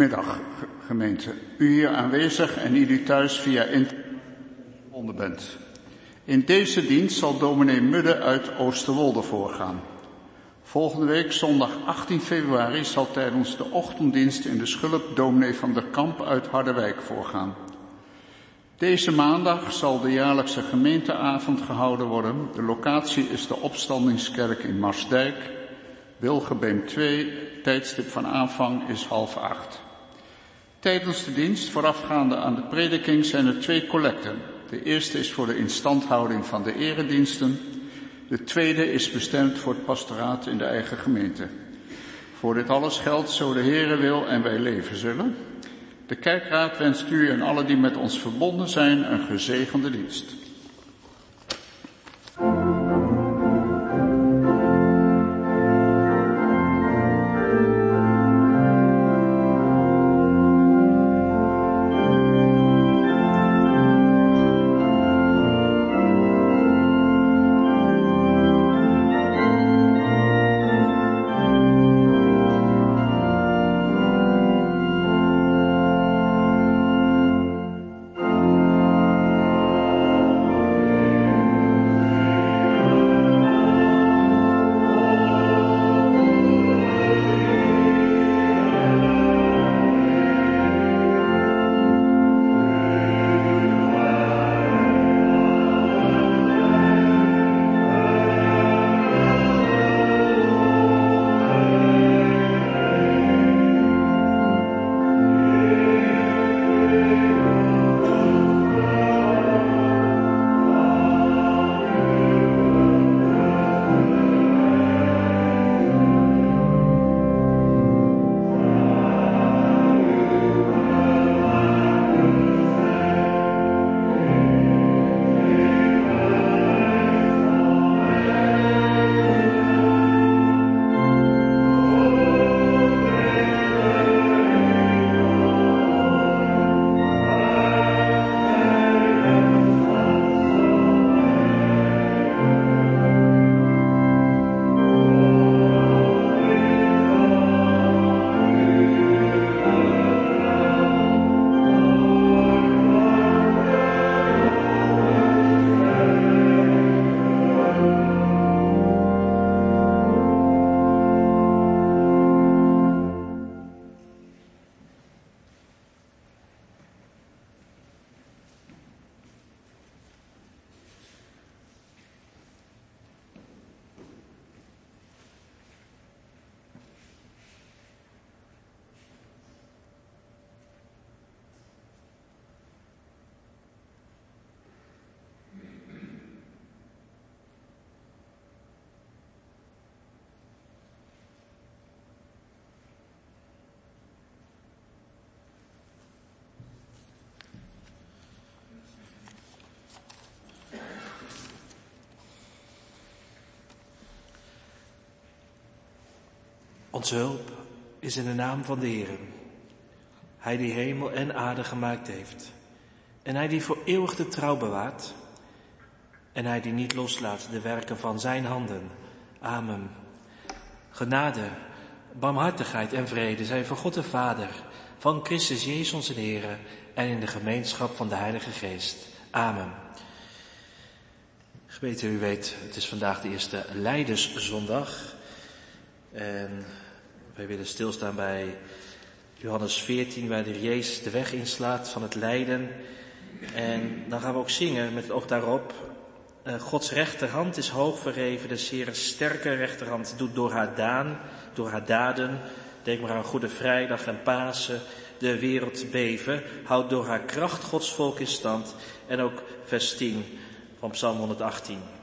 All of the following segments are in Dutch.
Goedemiddag, gemeente. U hier aanwezig en u thuis via internet bent. In deze dienst zal dominee Mudde uit Oosterwolde voorgaan. Volgende week, zondag 18 februari, zal tijdens de ochtenddienst in de Schulp dominee van der Kamp uit Harderwijk voorgaan. Deze maandag zal de jaarlijkse gemeenteavond gehouden worden. De locatie is de Opstandingskerk in Marsdijk, Wilgebeem 2. Tijdstip van aanvang is half acht. Tijdens de dienst, voorafgaande aan de prediking, zijn er twee collecten. De eerste is voor de instandhouding van de erediensten. De tweede is bestemd voor het pastoraat in de eigen gemeente. Voor dit alles geldt, zo de Heere wil en wij leven zullen. De kerkraad wenst u en alle die met ons verbonden zijn een gezegende dienst. Onze hulp is in de naam van de Heer. Hij die hemel en aarde gemaakt heeft. En hij die voor eeuwig de trouw bewaart. En hij die niet loslaat de werken van zijn handen. Amen. Genade, barmhartigheid en vrede zijn voor God de Vader, van Christus Jezus onze Heer en in de gemeenschap van de Heilige Geest. Amen. Gemeente, u weet, het is vandaag de eerste Leiderszondag. En wij willen stilstaan bij Johannes 14, waar de Jezus de weg inslaat van het lijden. En dan gaan we ook zingen met het oog daarop. Uh, Gods rechterhand is hoog verheven, de zeer sterke rechterhand doet door haar, daan, door haar daden, denk maar aan Goede Vrijdag en Pasen, de wereld beven, houdt door haar kracht Gods volk in stand. En ook vers 10 van Psalm 118.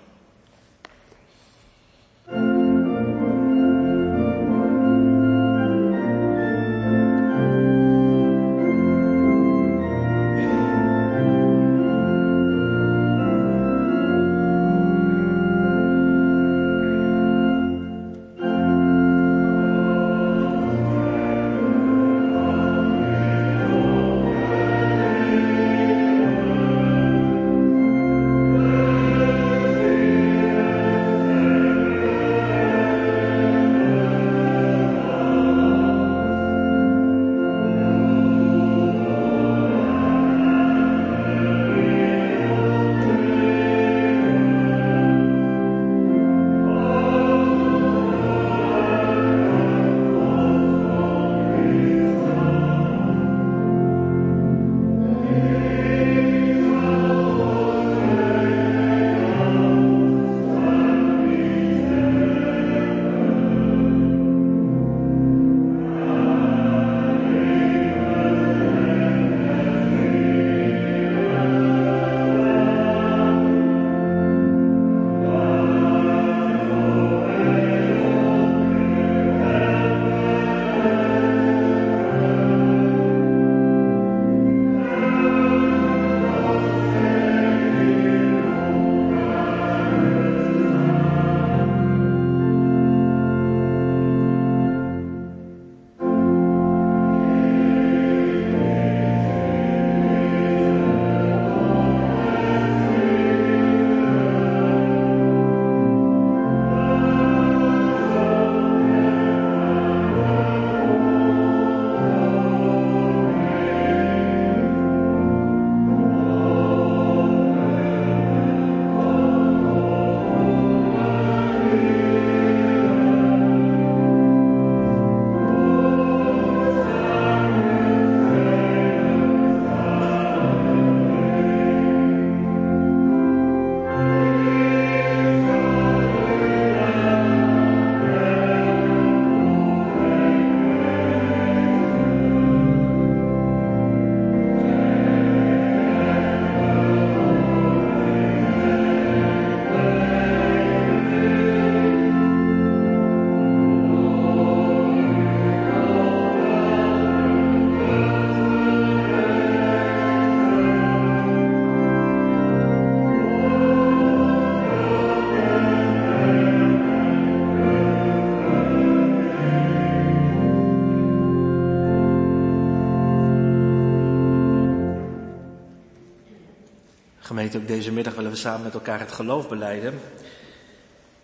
Ook deze middag willen we samen met elkaar het geloof beleiden.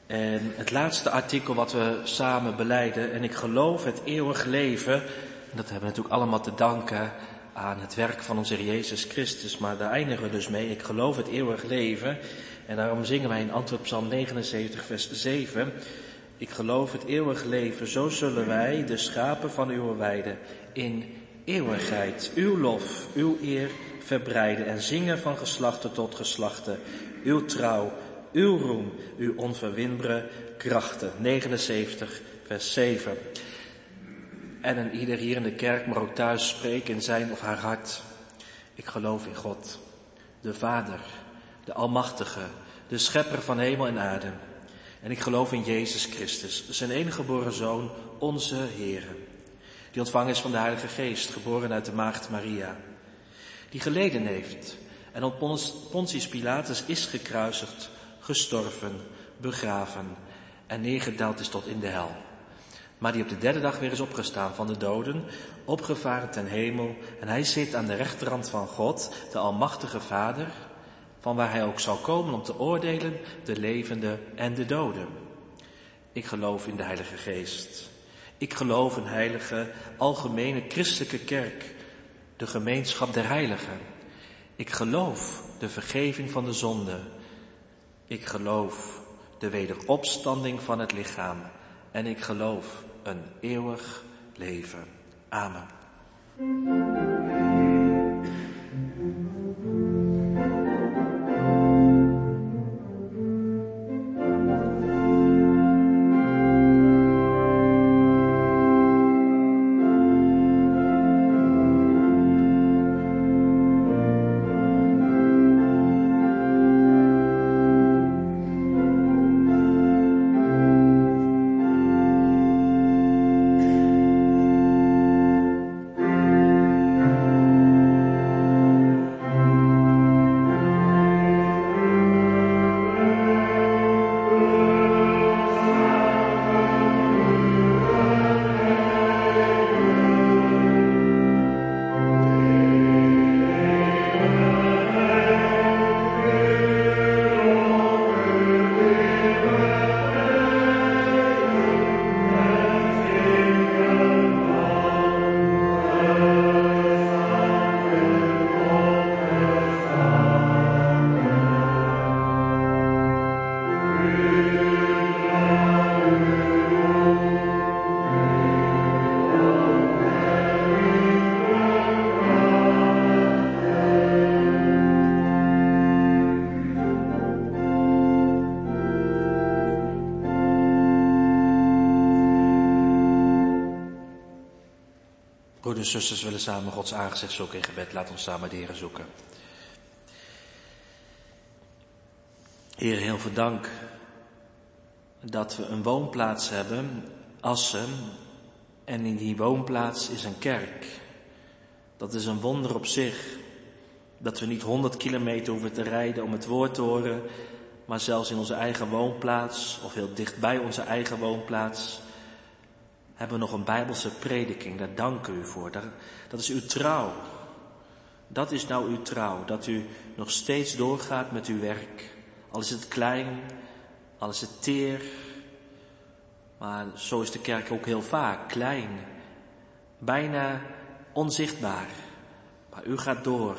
En het laatste artikel wat we samen beleiden, en ik geloof het eeuwig leven, en dat hebben we natuurlijk allemaal te danken aan het werk van onze Jezus Christus, maar daar eindigen we dus mee, ik geloof het eeuwig leven. En daarom zingen wij in antwoord Psalm 79, vers 7, ik geloof het eeuwig leven, zo zullen wij, de schapen van uw weide, in eeuwigheid uw lof, uw eer verbreiden en zingen van geslachten tot geslachten, uw trouw, uw roem, uw onverwinbare krachten. 79, vers 7. En een ieder hier in de kerk maar ook thuis spreken in zijn of haar hart. Ik geloof in God, de Vader, de Almachtige, de Schepper van hemel en aarde. En ik geloof in Jezus Christus, zijn enige geboren Zoon, onze Heer. Die ontvangen is van de Heilige Geest, geboren uit de Maagd Maria. Die geleden heeft en op Pontius Pilatus is gekruisigd, gestorven, begraven en neergedaald is tot in de hel. Maar die op de derde dag weer is opgestaan van de doden, opgevaren ten hemel en hij zit aan de rechterhand van God, de Almachtige Vader, van waar hij ook zal komen om te oordelen de levenden en de doden. Ik geloof in de Heilige Geest. Ik geloof een heilige, algemene christelijke kerk, de gemeenschap der heiligen. Ik geloof de vergeving van de zonde. Ik geloof de wederopstanding van het lichaam. En ik geloof een eeuwig leven. Amen. En zusters willen samen Gods aangezicht zoeken in gebed. Laat ons samen de zoeken. Heer, heel veel dank dat we een woonplaats hebben, Assen, en in die woonplaats is een kerk. Dat is een wonder op zich. Dat we niet honderd kilometer hoeven te rijden om het woord te horen, maar zelfs in onze eigen woonplaats, of heel dichtbij onze eigen woonplaats, hebben we nog een Bijbelse prediking. Daar danken u voor. Dat is uw trouw. Dat is nou uw trouw. Dat u nog steeds doorgaat met uw werk. Al is het klein, al is het teer. Maar zo is de kerk ook heel vaak. Klein. Bijna onzichtbaar. Maar u gaat door.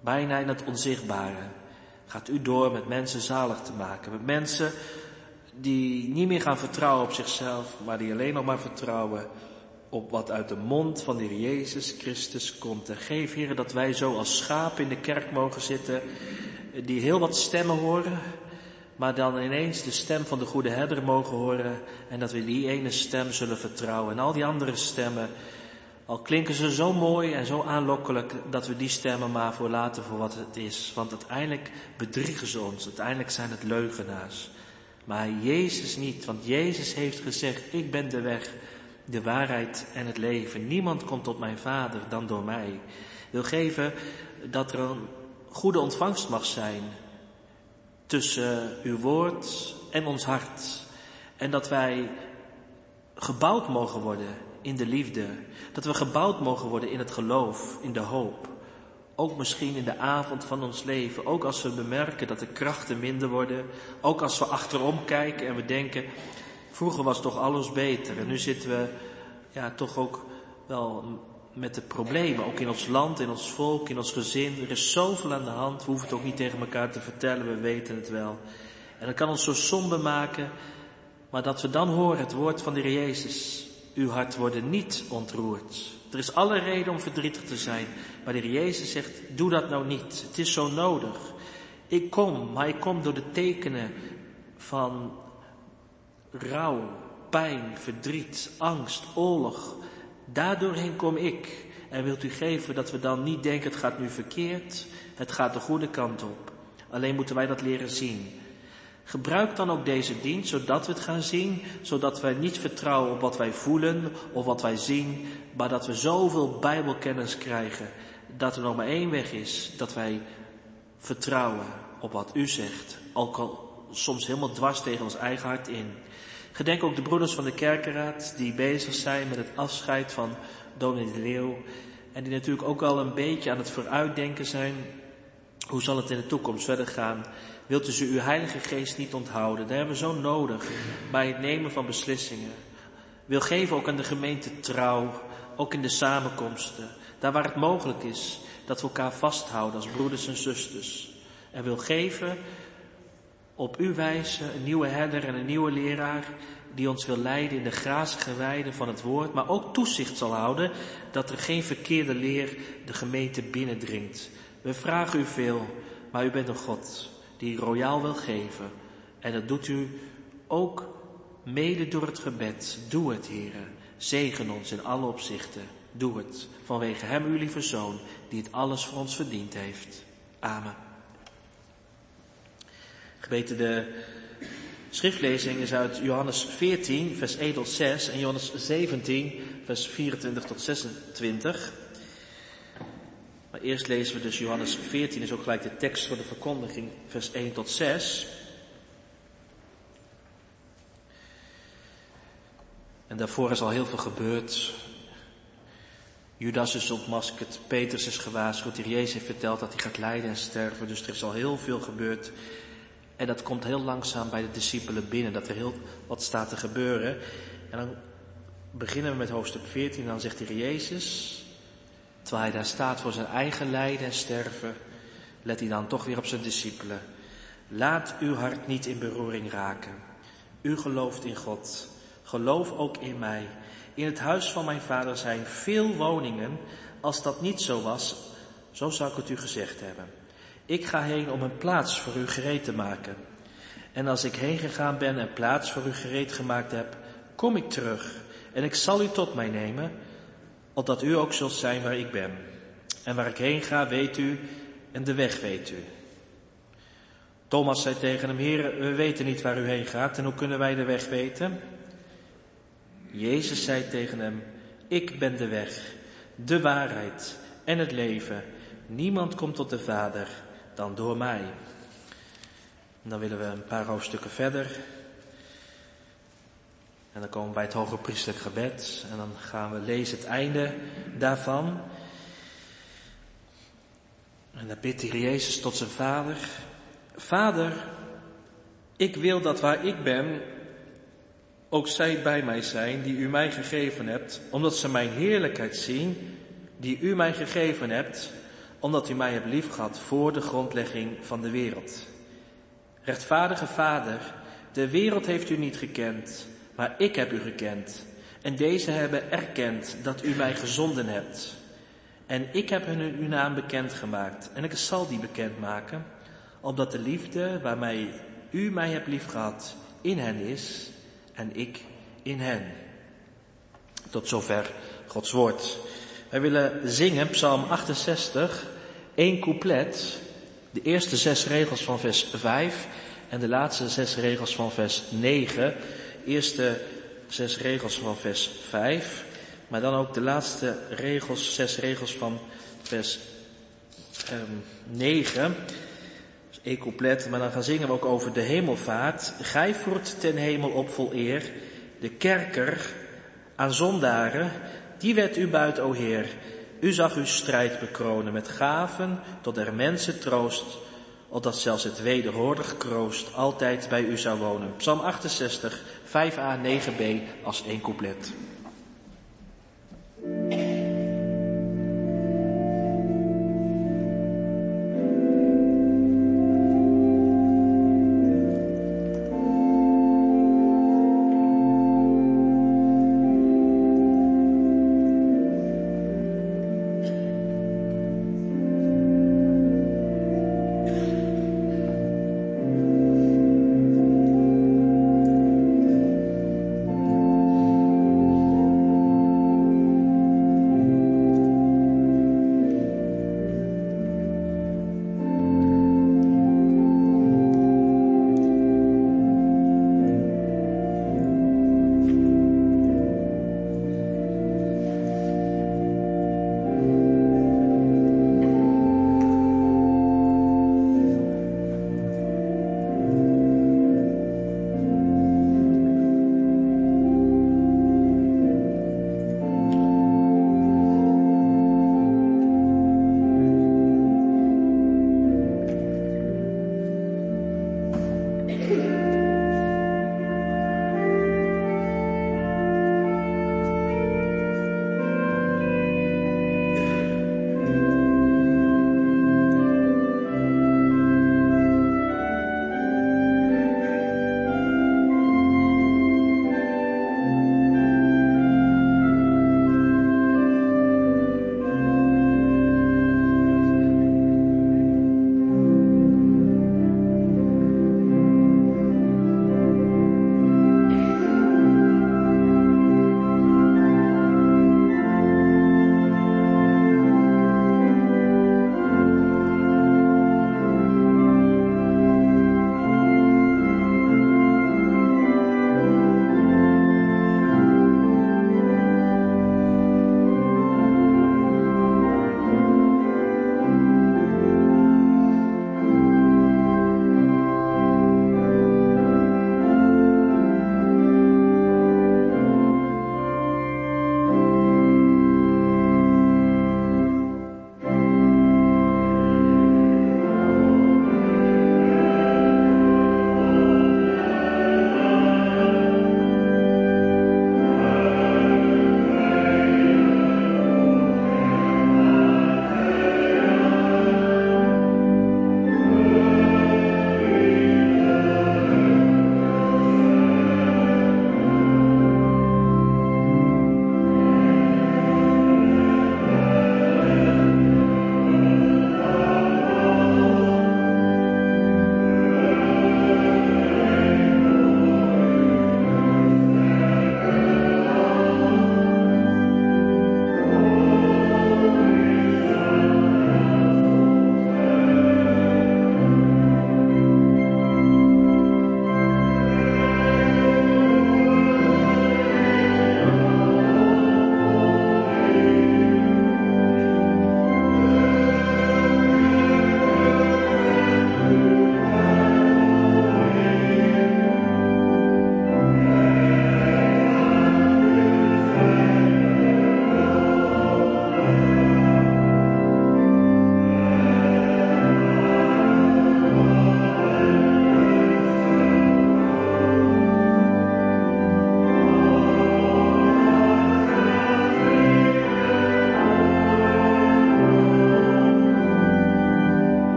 Bijna in het onzichtbare. Gaat u door met mensen zalig te maken. Met mensen die niet meer gaan vertrouwen op zichzelf, maar die alleen nog maar vertrouwen op wat uit de mond van de Heer Jezus Christus komt. En geef, Heer, dat wij zo als schapen in de kerk mogen zitten, die heel wat stemmen horen, maar dan ineens de stem van de goede herder mogen horen en dat we die ene stem zullen vertrouwen. En al die andere stemmen, al klinken ze zo mooi en zo aanlokkelijk, dat we die stemmen maar voor laten voor wat het is. Want uiteindelijk bedriegen ze ons, uiteindelijk zijn het leugenaars maar Jezus niet. Want Jezus heeft gezegd, ik ben de weg, de waarheid en het leven. Niemand komt tot mijn Vader dan door mij. Wil geven dat er een goede ontvangst mag zijn tussen uw woord en ons hart. En dat wij gebouwd mogen worden in de liefde. Dat we gebouwd mogen worden in het geloof, in de hoop. Ook misschien in de avond van ons leven. Ook als we bemerken dat de krachten minder worden. Ook als we achterom kijken en we denken, vroeger was toch alles beter. En nu zitten we ja, toch ook wel met de problemen. Ook in ons land, in ons volk, in ons gezin. Er is zoveel aan de hand. We hoeven het ook niet tegen elkaar te vertellen. We weten het wel. En dat kan ons zo somber maken. Maar dat we dan horen het woord van de Heer Jezus. Uw hart worden niet ontroerd. Er is alle reden om verdrietig te zijn. Maar de Heer Jezus zegt, doe dat nou niet. Het is zo nodig. Ik kom, maar ik kom door de tekenen van rouw, pijn, verdriet, angst, oorlog. Daardoorheen kom ik. En wilt u geven dat we dan niet denken, het gaat nu verkeerd. Het gaat de goede kant op. Alleen moeten wij dat leren zien. Gebruik dan ook deze dienst, zodat we het gaan zien, zodat wij niet vertrouwen op wat wij voelen of wat wij zien, maar dat we zoveel Bijbelkennis krijgen, dat er nog maar één weg is, dat wij vertrouwen op wat u zegt, ook al soms helemaal dwars tegen ons eigen hart in. Gedenk ook de broeders van de kerkenraad die bezig zijn met het afscheid van Dominee de Leeuw en die natuurlijk ook al een beetje aan het vooruitdenken zijn, hoe zal het in de toekomst verder gaan. Wilt u ze uw Heilige Geest niet onthouden? Daar hebben we zo nodig bij het nemen van beslissingen. Wil geven ook aan de gemeente trouw, ook in de samenkomsten. Daar waar het mogelijk is, dat we elkaar vasthouden als broeders en zusters. En wil geven op uw wijze een nieuwe herder en een nieuwe leraar die ons wil leiden in de grazige weide van het woord, maar ook toezicht zal houden dat er geen verkeerde leer de gemeente binnendringt. We vragen u veel, maar u bent een God die royaal wil geven. En dat doet u ook mede door het gebed. Doe het, heren. Zegen ons in alle opzichten. Doe het vanwege Hem, uw lieve Zoon, die het alles voor ons verdiend heeft. Amen. Geweten de schriftlezing is uit Johannes 14, vers 1 tot 6 en Johannes 17, vers 24 tot 26. Maar eerst lezen we dus Johannes 14, is ook gelijk de tekst voor de verkondiging, vers 1 tot 6. En daarvoor is al heel veel gebeurd. Judas is ontmaskerd, Petrus is gewaarschuwd, die Jezus heeft verteld dat hij gaat lijden en sterven. Dus er is al heel veel gebeurd. En dat komt heel langzaam bij de discipelen binnen, dat er heel wat staat te gebeuren. En dan beginnen we met hoofdstuk 14 en dan zegt de Jezus, Terwijl hij daar staat voor zijn eigen lijden en sterven, let hij dan toch weer op zijn discipelen. Laat uw hart niet in beroering raken. U gelooft in God. Geloof ook in mij. In het huis van mijn vader zijn veel woningen. Als dat niet zo was, zo zou ik het u gezegd hebben. Ik ga heen om een plaats voor u gereed te maken. En als ik heen gegaan ben en plaats voor u gereed gemaakt heb, kom ik terug en ik zal u tot mij nemen, opdat u ook zult zijn waar ik ben. En waar ik heen ga, weet u, en de weg weet u. Thomas zei tegen hem, Heer, we weten niet waar u heen gaat, en hoe kunnen wij de weg weten? Jezus zei tegen hem, ik ben de weg, de waarheid en het leven. Niemand komt tot de Vader dan door mij. Dan willen we een paar hoofdstukken verder. En dan komen we bij het hoge priestelijk gebed. En dan gaan we lezen het einde daarvan. En dan bidt de Jezus tot zijn vader. Vader, ik wil dat waar ik ben, ook zij bij mij zijn die u mij gegeven hebt, omdat ze mijn heerlijkheid zien, die u mij gegeven hebt, omdat u mij hebt liefgehad voor de grondlegging van de wereld. Rechtvaardige Vader, de wereld heeft u niet gekend, maar ik heb u gekend. En deze hebben erkend dat u mij gezonden hebt. En ik heb hun uw naam bekendgemaakt. En ik zal die bekendmaken, omdat de liefde waarmee u mij hebt liefgehad in hen is en ik in hen. Tot zover Gods woord. Wij willen zingen Psalm 68, één couplet, de eerste zes regels van vers 5 en de laatste zes regels van vers 9 eerste zes regels van vers 5, maar dan ook de laatste regels, zes regels van vers um, 9. Één couplet, maar dan gaan zingen we ook over de hemelvaart. Gij voert ten hemel op vol eer, de kerker aan zondaren, die werd u buiten, o Heer. U zag uw strijd bekronen met gaven tot er mensen troost, opdat zelfs het wederhoordig kroost altijd bij u zou wonen. Psalm 68, 5a, 9b als één couplet.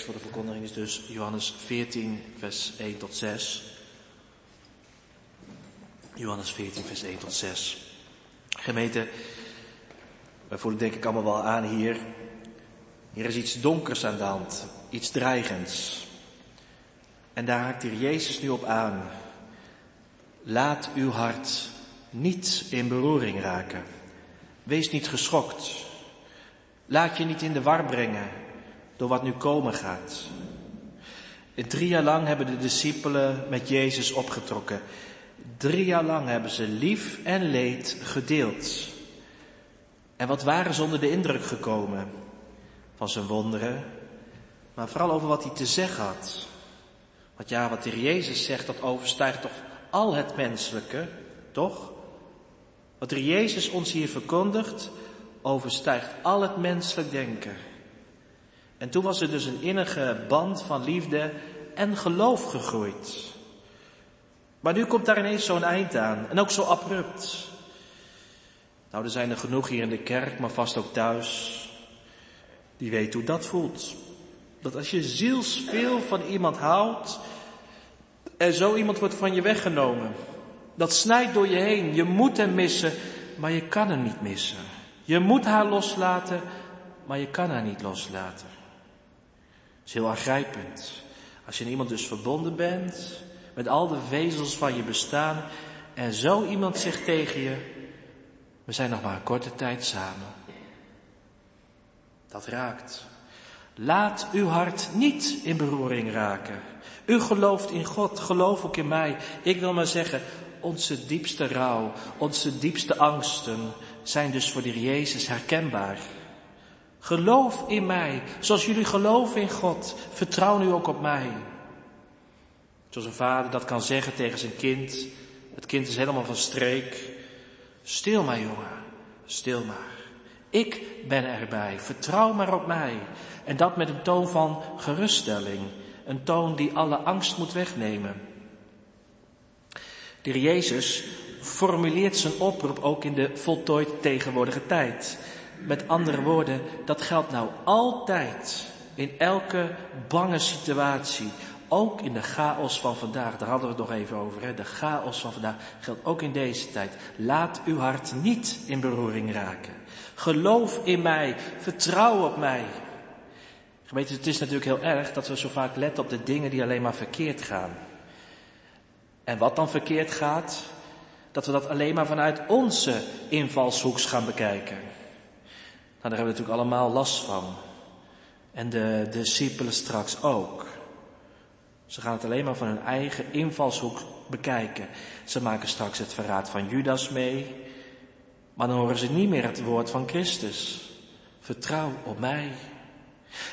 Voor de verkondiging is dus Johannes 14, vers 1 tot 6. Johannes 14, vers 1 tot 6. Gemeente, wij voelen denk ik allemaal wel aan hier. Hier is iets donkers aan de hand, iets dreigends. En daar haakt hier Jezus nu op aan. Laat uw hart niet in beroering raken. Wees niet geschokt. Laat je niet in de war brengen door wat nu komen gaat. Drie jaar lang hebben de discipelen met Jezus opgetrokken. Drie jaar lang hebben ze lief en leed gedeeld. En wat waren ze onder de indruk gekomen van zijn wonderen, maar vooral over wat hij te zeggen had. Want ja, wat de Jezus zegt, dat overstijgt toch al het menselijke, toch? Wat de Jezus ons hier verkondigt, overstijgt al het menselijk denken. En toen was er dus een innige band van liefde en geloof gegroeid. Maar nu komt daar ineens zo'n eind aan. En ook zo abrupt. Nou, er zijn er genoeg hier in de kerk, maar vast ook thuis. Die weten hoe dat voelt. Dat als je zielsveel van iemand houdt. En zo iemand wordt van je weggenomen. Dat snijdt door je heen. Je moet hem missen, maar je kan hem niet missen. Je moet haar loslaten, maar je kan haar niet loslaten. Dat is heel aangrijpend. Als je in iemand dus verbonden bent, met al de vezels van je bestaan, en zo iemand zegt tegen je, we zijn nog maar een korte tijd samen. Dat raakt. Laat uw hart niet in beroering raken. U gelooft in God, geloof ook in mij. Ik wil maar zeggen, onze diepste rouw, onze diepste angsten zijn dus voor de Jezus herkenbaar. Geloof in mij, zoals jullie geloven in God. Vertrouw nu ook op mij. Zoals een vader dat kan zeggen tegen zijn kind. Het kind is helemaal van streek. Stil maar jongen, stil maar. Ik ben erbij, vertrouw maar op mij. En dat met een toon van geruststelling. Een toon die alle angst moet wegnemen. De Jezus formuleert zijn oproep ook in de voltooid tegenwoordige tijd. Met andere woorden, dat geldt nou altijd in elke bange situatie. Ook in de chaos van vandaag, daar hadden we het nog even over. Hè? De chaos van vandaag geldt ook in deze tijd. Laat uw hart niet in beroering raken. Geloof in mij, vertrouw op mij. Gemeente, het is natuurlijk heel erg dat we zo vaak letten op de dingen die alleen maar verkeerd gaan. En wat dan verkeerd gaat, dat we dat alleen maar vanuit onze invalshoeks gaan bekijken. Nou, daar hebben we natuurlijk allemaal last van. En de discipelen straks ook. Ze gaan het alleen maar van hun eigen invalshoek bekijken. Ze maken straks het verraad van Judas mee. Maar dan horen ze niet meer het woord van Christus. Vertrouw op mij.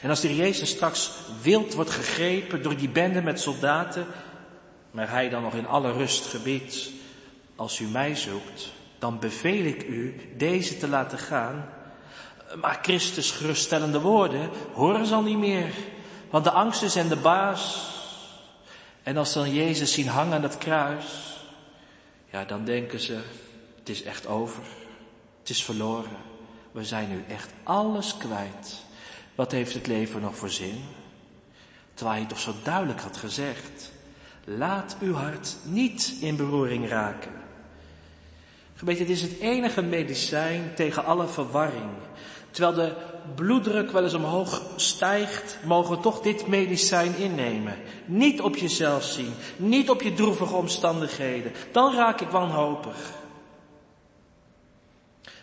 En als de Jezus straks wild wordt gegrepen door die bende met soldaten, maar hij dan nog in alle rust gebiedt, als u mij zoekt, dan beveel ik u deze te laten gaan maar Christus geruststellende woorden horen ze al niet meer. Want de angst is en de baas. En als ze dan Jezus zien hangen aan het kruis, ja, dan denken ze, het is echt over. Het is verloren. We zijn nu echt alles kwijt. Wat heeft het leven nog voor zin? Terwijl hij toch zo duidelijk had gezegd, laat uw hart niet in beroering raken. Gemeente, het is het enige medicijn tegen alle verwarring. Terwijl de bloeddruk wel eens omhoog stijgt, mogen we toch dit medicijn innemen. Niet op jezelf zien, niet op je droevige omstandigheden. Dan raak ik wanhopig.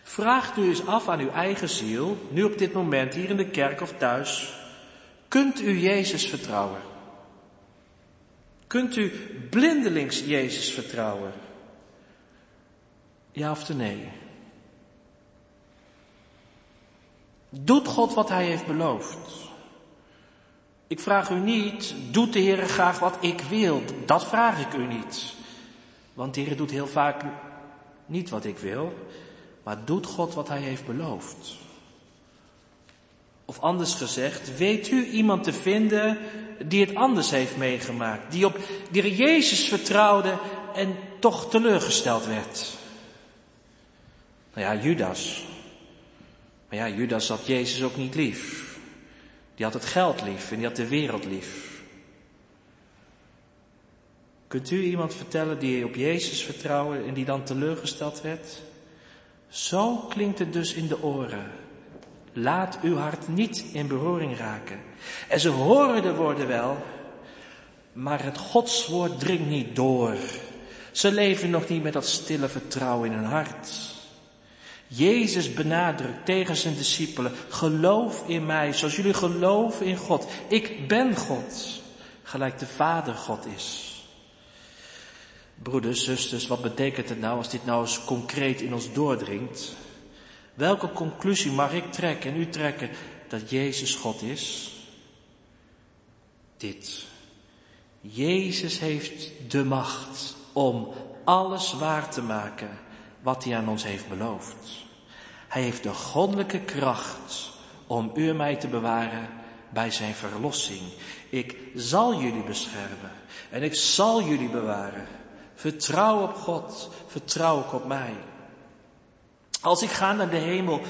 Vraag nu eens af aan uw eigen ziel, nu op dit moment hier in de kerk of thuis. Kunt u Jezus vertrouwen? Kunt u blindelings Jezus vertrouwen? Ja of nee? Doet God wat Hij heeft beloofd? Ik vraag u niet, doet de Heer graag wat ik wil? Dat vraag ik u niet. Want de Heer doet heel vaak niet wat ik wil, maar doet God wat Hij heeft beloofd? Of anders gezegd, weet u iemand te vinden die het anders heeft meegemaakt, die op die Jezus vertrouwde en toch teleurgesteld werd? Nou ja, Judas. Maar ja, Judas had Jezus ook niet lief. Die had het geld lief en die had de wereld lief. Kunt u iemand vertellen die op Jezus vertrouwde en die dan teleurgesteld werd? Zo klinkt het dus in de oren. Laat uw hart niet in beroering raken. En ze horen de woorden wel, maar het godswoord dringt niet door. Ze leven nog niet met dat stille vertrouwen in hun hart. Jezus benadrukt tegen zijn discipelen, geloof in mij zoals jullie geloven in God. Ik ben God. gelijk de Vader God is. Broeders, zusters, wat betekent het nou als dit nou eens concreet in ons doordringt? Welke conclusie mag ik trekken en u trekken dat Jezus God is? Dit. Jezus heeft de macht om alles waar te maken wat hij aan ons heeft beloofd. Hij heeft de goddelijke kracht om u en mij te bewaren bij zijn verlossing. Ik zal jullie beschermen en ik zal jullie bewaren. Vertrouw op God, vertrouw ook op mij. Als ik ga naar de hemel,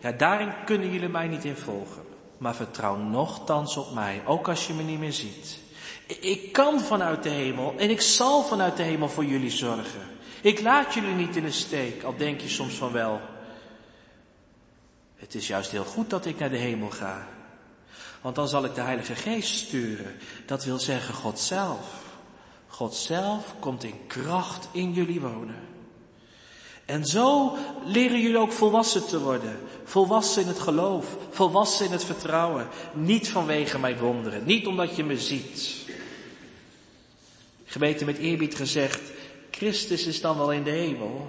ja, daarin kunnen jullie mij niet in volgen. Maar vertrouw nogthans op mij, ook als je me niet meer ziet. Ik kan vanuit de hemel en ik zal vanuit de hemel voor jullie zorgen. Ik laat jullie niet in de steek, al denk je soms van wel. Het is juist heel goed dat ik naar de hemel ga. Want dan zal ik de Heilige Geest sturen. Dat wil zeggen God zelf. God zelf komt in kracht in jullie wonen. En zo leren jullie ook volwassen te worden. Volwassen in het geloof, volwassen in het vertrouwen. Niet vanwege mijn wonderen, niet omdat je me ziet. Geweten met eerbied gezegd, Christus is dan wel in de hemel.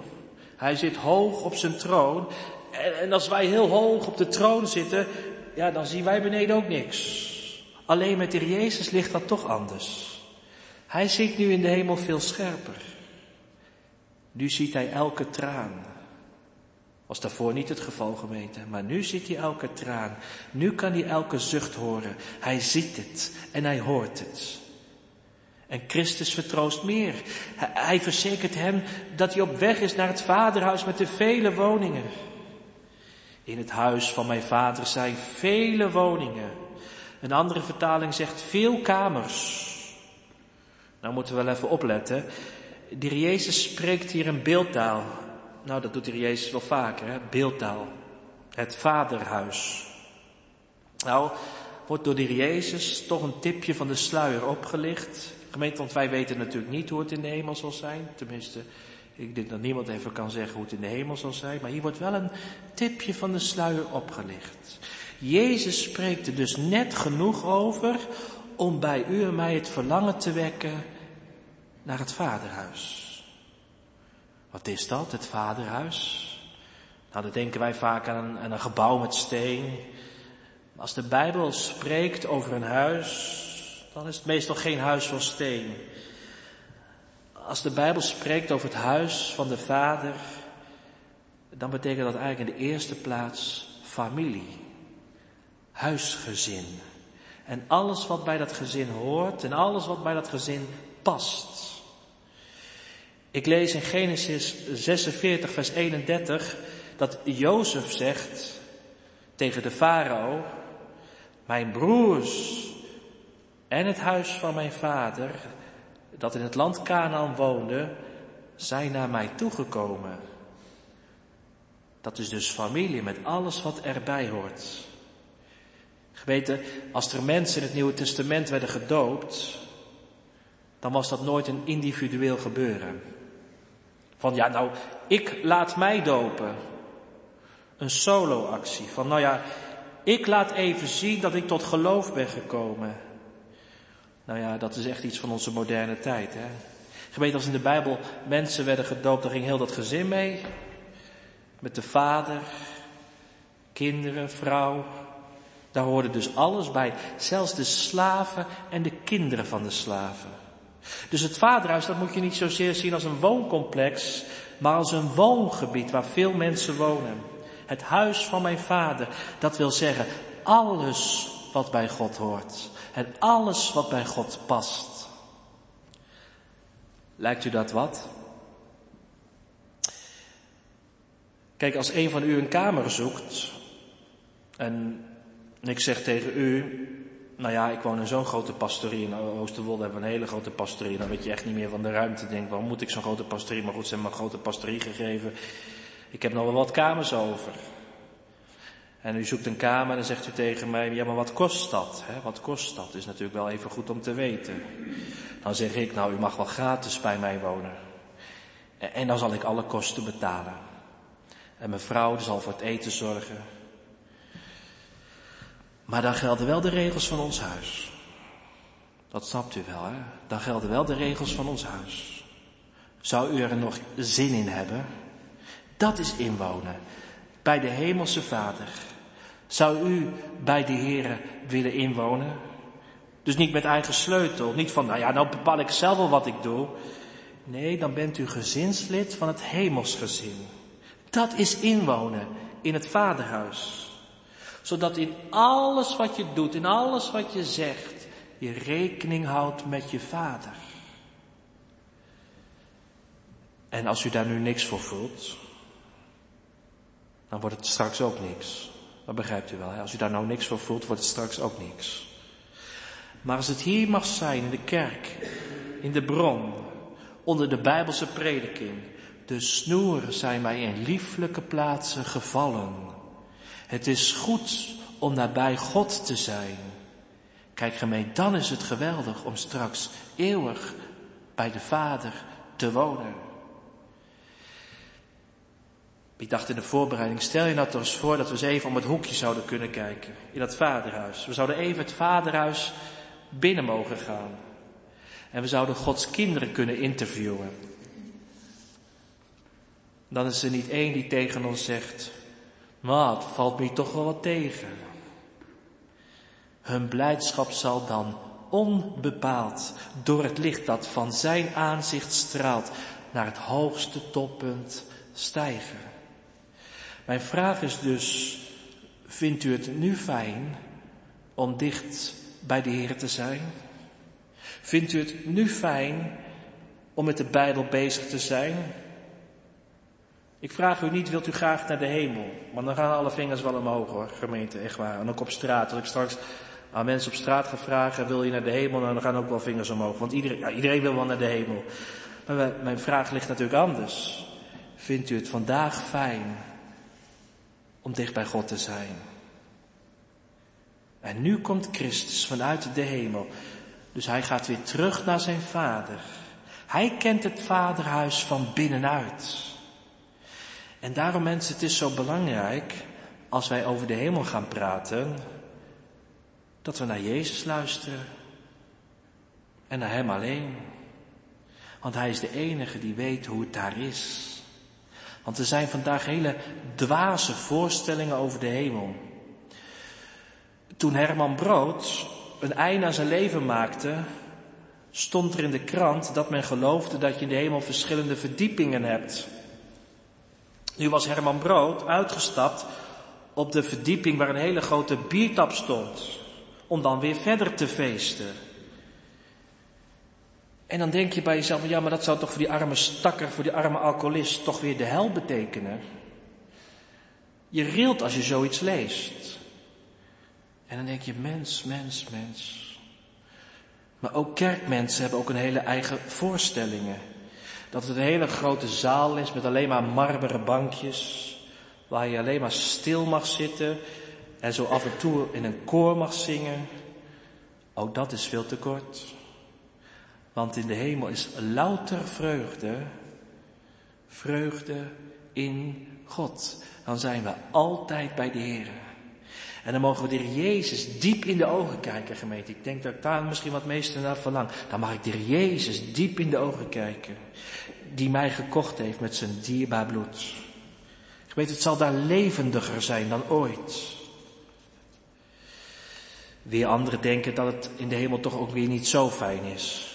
Hij zit hoog op zijn troon. En, als wij heel hoog op de troon zitten, ja, dan zien wij beneden ook niks. Alleen met de Jezus ligt dat toch anders. Hij ziet nu in de hemel veel scherper. Nu ziet hij elke traan. Was daarvoor niet het geval gemeten, maar nu ziet hij elke traan. Nu kan hij elke zucht horen. Hij ziet het en hij hoort het. En Christus vertroost meer. Hij verzekert hem dat hij op weg is naar het vaderhuis met de vele woningen. In het huis van mijn vader zijn vele woningen. Een andere vertaling zegt veel kamers. Nou moeten we wel even opletten. De Jezus spreekt hier een beeldtaal. Nou, dat doet de Jezus wel vaker, hè? beeldtaal. Het vaderhuis. Nou, wordt door de Jezus toch een tipje van de sluier opgelicht. Gemeente, want wij weten natuurlijk niet hoe het in de hemel zal zijn. Tenminste, ik denk dat niemand even kan zeggen hoe het in de hemel zal zijn. Maar hier wordt wel een tipje van de sluier opgelicht. Jezus spreekt er dus net genoeg over om bij u en mij het verlangen te wekken naar het vaderhuis. Wat is dat, het vaderhuis? Nou, dan denken wij vaak aan, aan een gebouw met steen. Als de Bijbel spreekt over een huis, dan is het meestal geen huis van steen. Als de Bijbel spreekt over het huis van de Vader, dan betekent dat eigenlijk in de eerste plaats familie, huisgezin. En alles wat bij dat gezin hoort en alles wat bij dat gezin past. Ik lees in Genesis 46, vers 31 dat Jozef zegt tegen de farao, mijn broers en het huis van mijn vader, dat in het land Canaan woonde, zijn naar mij toegekomen. Dat is dus familie met alles wat erbij hoort. Geweten, als er mensen in het Nieuwe Testament werden gedoopt, dan was dat nooit een individueel gebeuren. Van ja, nou, ik laat mij dopen. Een solo-actie. Van nou ja, ik laat even zien dat ik tot geloof ben gekomen. Nou ja, dat is echt iets van onze moderne tijd. Hè? Gemeente als in de Bijbel mensen werden gedoopt, dan ging heel dat gezin mee. Met de vader, kinderen, vrouw. Daar hoorde dus alles bij. Zelfs de slaven en de kinderen van de slaven. Dus het vaderhuis, dat moet je niet zozeer zien als een wooncomplex, maar als een woongebied waar veel mensen wonen. Het huis van mijn vader, dat wil zeggen alles wat bij God hoort en alles wat bij God past. Lijkt u dat wat? Kijk, als een van u een kamer zoekt en ik zeg tegen u, nou ja, ik woon in zo'n grote pastorie. In Oosterwolde hebben we een hele grote pastorie. Dan weet je echt niet meer van de ruimte. Denk, waarom moet ik zo'n grote pastorie? Maar goed, ze hebben me een grote pastorie gegeven. Ik heb nog wel wat kamers over. En u zoekt een kamer en dan zegt u tegen mij, ja maar wat kost dat? Hè? Wat kost dat? Is natuurlijk wel even goed om te weten. Dan zeg ik, nou u mag wel gratis bij mij wonen. En dan zal ik alle kosten betalen. En mijn vrouw zal voor het eten zorgen. Maar dan gelden wel de regels van ons huis. Dat snapt u wel, hè? Dan gelden wel de regels van ons huis. Zou u er nog zin in hebben? Dat is inwonen bij de Hemelse Vader. Zou u bij de Here willen inwonen? Dus niet met eigen sleutel, niet van, nou ja, nou bepaal ik zelf wel wat ik doe. Nee, dan bent u gezinslid van het hemelsgezin. Dat is inwonen in het vaderhuis. Zodat in alles wat je doet, in alles wat je zegt, je rekening houdt met je vader. En als u daar nu niks voor voelt, dan wordt het straks ook niks. Dat begrijpt u wel. Hè? Als u daar nou niks voor voelt, wordt het straks ook niks. Maar als het hier mag zijn, in de kerk, in de bron, onder de Bijbelse prediking, de snoeren zijn mij in lieflijke plaatsen gevallen. Het is goed om nabij God te zijn. Kijk gemeen, dan is het geweldig om straks eeuwig bij de Vader te wonen. Ik dacht in de voorbereiding, stel je nou toch eens voor dat we eens even om het hoekje zouden kunnen kijken. In dat vaderhuis. We zouden even het vaderhuis binnen mogen gaan. En we zouden Gods kinderen kunnen interviewen. Dan is er niet één die tegen ons zegt, wat valt me toch wel wat tegen. Hun blijdschap zal dan onbepaald door het licht dat van zijn aanzicht straalt naar het hoogste toppunt stijgen. Mijn vraag is dus, vindt u het nu fijn om dicht bij de Heer te zijn? Vindt u het nu fijn om met de Bijbel bezig te zijn? Ik vraag u niet, wilt u graag naar de hemel? Maar dan gaan alle vingers wel omhoog hoor, gemeente, echt waar. En ook op straat. Als ik straks aan mensen op straat ga vragen, wil je naar de hemel? Nou, dan gaan ook wel vingers omhoog. Want iedereen, ja, iedereen wil wel naar de hemel. Maar mijn vraag ligt natuurlijk anders. Vindt u het vandaag fijn om dicht bij God te zijn. En nu komt Christus vanuit de hemel. Dus hij gaat weer terug naar zijn vader. Hij kent het vaderhuis van binnenuit. En daarom mensen, het is zo belangrijk als wij over de hemel gaan praten, dat we naar Jezus luisteren. En naar Hem alleen. Want Hij is de enige die weet hoe het daar is. Want er zijn vandaag hele dwaze voorstellingen over de hemel. Toen Herman Brood een einde aan zijn leven maakte, stond er in de krant dat men geloofde dat je in de hemel verschillende verdiepingen hebt. Nu was Herman Brood uitgestapt op de verdieping waar een hele grote biertap stond, om dan weer verder te feesten. En dan denk je bij jezelf, ja, maar dat zou toch voor die arme stakker, voor die arme alcoholist toch weer de hel betekenen? Je rilt als je zoiets leest. En dan denk je, mens, mens, mens. Maar ook kerkmensen hebben ook een hele eigen voorstellingen. Dat het een hele grote zaal is met alleen maar marmeren bankjes, waar je alleen maar stil mag zitten en zo af en toe in een koor mag zingen. Ook dat is veel te kort. Want in de hemel is louter vreugde, vreugde in God. Dan zijn we altijd bij de Heer. En dan mogen we de Jezus diep in de ogen kijken, gemeente. Ik denk dat ik daar misschien wat meeste naar verlang. Dan mag ik de Jezus diep in de ogen kijken. Die mij gekocht heeft met zijn dierbaar bloed. Gemeente, het zal daar levendiger zijn dan ooit. Weer anderen denken dat het in de hemel toch ook weer niet zo fijn is.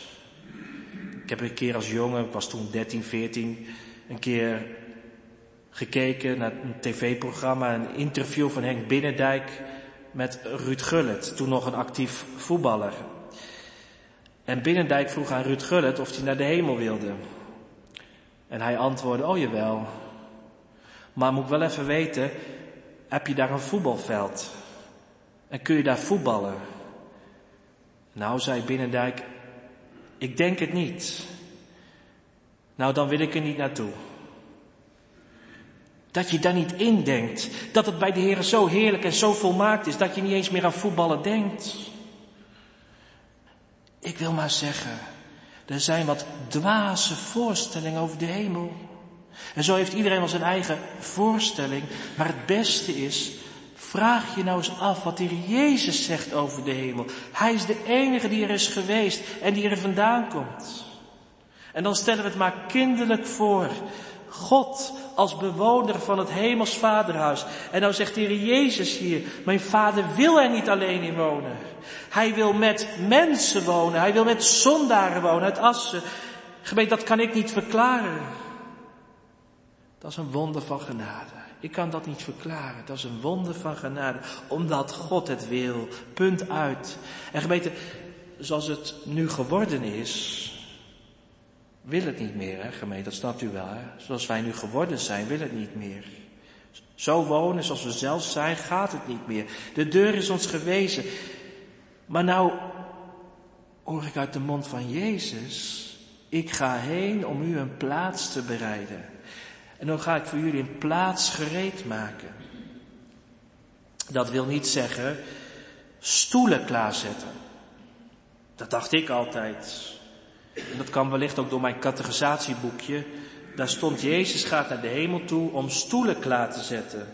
Ik heb een keer als jongen, ik was toen 13, 14, een keer gekeken naar een tv-programma, een interview van Henk Binnendijk met Ruud Gullit, toen nog een actief voetballer. En Binnendijk vroeg aan Ruud Gullit of hij naar de hemel wilde. En hij antwoordde, oh jawel. Maar moet ik wel even weten, heb je daar een voetbalveld? En kun je daar voetballen? Nou, zei Binnendijk, ik denk het niet. Nou, dan wil ik er niet naartoe. Dat je daar niet in denkt. Dat het bij de Heer zo heerlijk en zo volmaakt is dat je niet eens meer aan voetballen denkt. Ik wil maar zeggen, er zijn wat dwaze voorstellingen over de hemel. En zo heeft iedereen wel zijn eigen voorstelling. Maar het beste is, Vraag je nou eens af wat de Heer Jezus zegt over de hemel. Hij is de enige die er is geweest en die er vandaan komt. En dan stellen we het maar kinderlijk voor. God als bewoner van het hemels vaderhuis. En nou zegt de Heer Jezus hier, mijn vader wil er niet alleen in wonen. Hij wil met mensen wonen, hij wil met zondaren wonen uit Assen. Gemeente, dat kan ik niet verklaren. Dat is een wonder van genade. Ik kan dat niet verklaren. Dat is een wonder van genade. Omdat God het wil. Punt uit. En gemeente, zoals het nu geworden is, wil het niet meer, hè, gemeente, dat snapt u wel. Hè? Zoals wij nu geworden zijn, wil het niet meer. Zo wonen zoals we zelf zijn, gaat het niet meer. De deur is ons gewezen. Maar nou hoor ik uit de mond van Jezus, ik ga heen om u een plaats te bereiden. En dan ga ik voor jullie een plaats gereed maken. Dat wil niet zeggen stoelen klaarzetten. Dat dacht ik altijd. En dat kan wellicht ook door mijn categorisatieboekje. Daar stond Jezus gaat naar de hemel toe om stoelen klaar te zetten.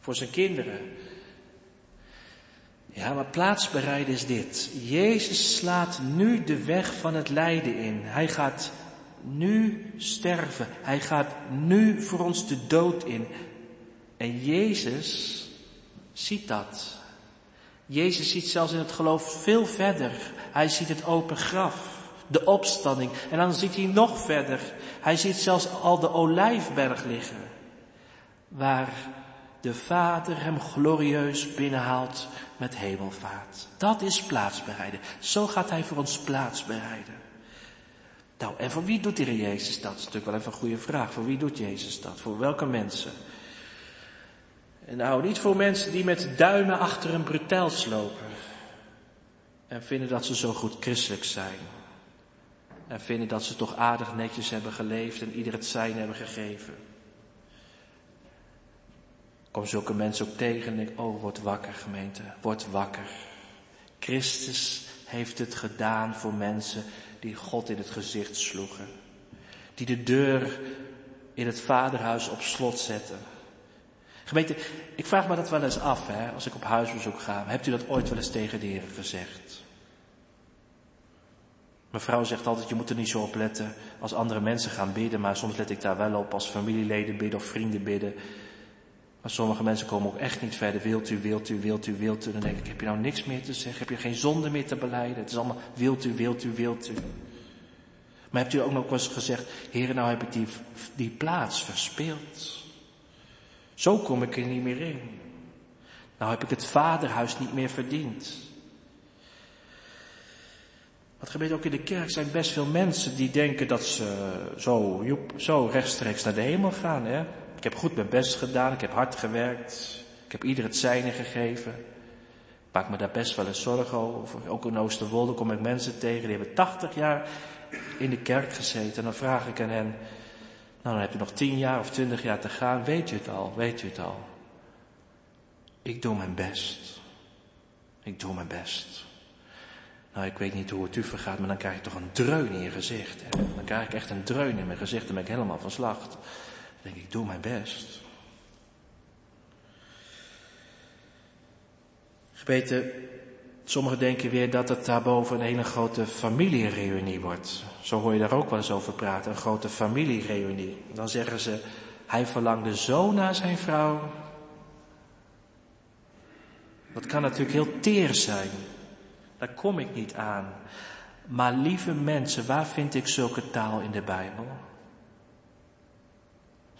Voor zijn kinderen. Ja, maar plaatsbereiden is dit. Jezus slaat nu de weg van het lijden in. Hij gaat nu sterven. Hij gaat nu voor ons de dood in. En Jezus ziet dat. Jezus ziet zelfs in het geloof veel verder. Hij ziet het open graf, de opstanding. En dan ziet hij nog verder. Hij ziet zelfs al de olijfberg liggen. Waar de Vader hem glorieus binnenhaalt met hemelvaart. Dat is plaatsbereiden. Zo gaat hij voor ons plaatsbereiden. Nou, en voor wie doet de Jezus dat? Dat is natuurlijk wel even een goede vraag. Voor wie doet Jezus dat? Voor welke mensen? En nou, niet voor mensen die met duimen achter een bretels lopen. En vinden dat ze zo goed christelijk zijn. En vinden dat ze toch aardig netjes hebben geleefd en ieder het zijn hebben gegeven. Kom zulke mensen ook tegen en denk, oh, word wakker gemeente, word wakker. Christus heeft het gedaan voor mensen die God in het gezicht sloegen. Die de deur in het vaderhuis op slot zetten. Gemeente, ik vraag me dat wel eens af, hè, als ik op huisbezoek ga. Hebt u dat ooit wel eens tegen de Heer gezegd? Mevrouw zegt altijd, je moet er niet zo op letten als andere mensen gaan bidden, maar soms let ik daar wel op als familieleden bidden of vrienden bidden. Maar sommige mensen komen ook echt niet verder. Wilt u, wilt u, wilt u, wilt u. Dan denk ik, heb je nou niks meer te zeggen? Heb je geen zonde meer te beleiden? Het is allemaal wilt u, wilt u, wilt u. Maar hebt u ook nog eens gezegd, heren, nou heb ik die, die plaats verspeeld. Zo kom ik er niet meer in. Nou heb ik het vaderhuis niet meer verdiend. Wat gebeurt ook in de kerk zijn best veel mensen die denken dat ze zo, joep, zo rechtstreeks naar de hemel gaan. Hè? Ik heb goed mijn best gedaan, ik heb hard gewerkt, ik heb ieder het zijne gegeven. Ik maak me daar best wel eens zorgen over. Ook in Oosterwolde kom ik mensen tegen, die hebben 80 jaar in de kerk gezeten. En dan vraag ik aan hen, nou dan heb je nog 10 jaar of 20 jaar te gaan, weet je het al, weet u het al. Ik doe mijn best. Ik doe mijn best. Nou, ik weet niet hoe het u vergaat, maar dan krijg ik toch een dreun in je gezicht. Dan krijg ik echt een dreun in mijn gezicht en ben ik helemaal van slag. Denk ik, ik doe mijn best. Gebeten, sommigen denken weer dat het daarboven een hele grote familiereunie wordt. Zo hoor je daar ook wel eens over praten, een grote familiereunie. Dan zeggen ze, hij verlangde zo naar zijn vrouw. Dat kan natuurlijk heel teer zijn. Daar kom ik niet aan. Maar lieve mensen, waar vind ik zulke taal in de Bijbel?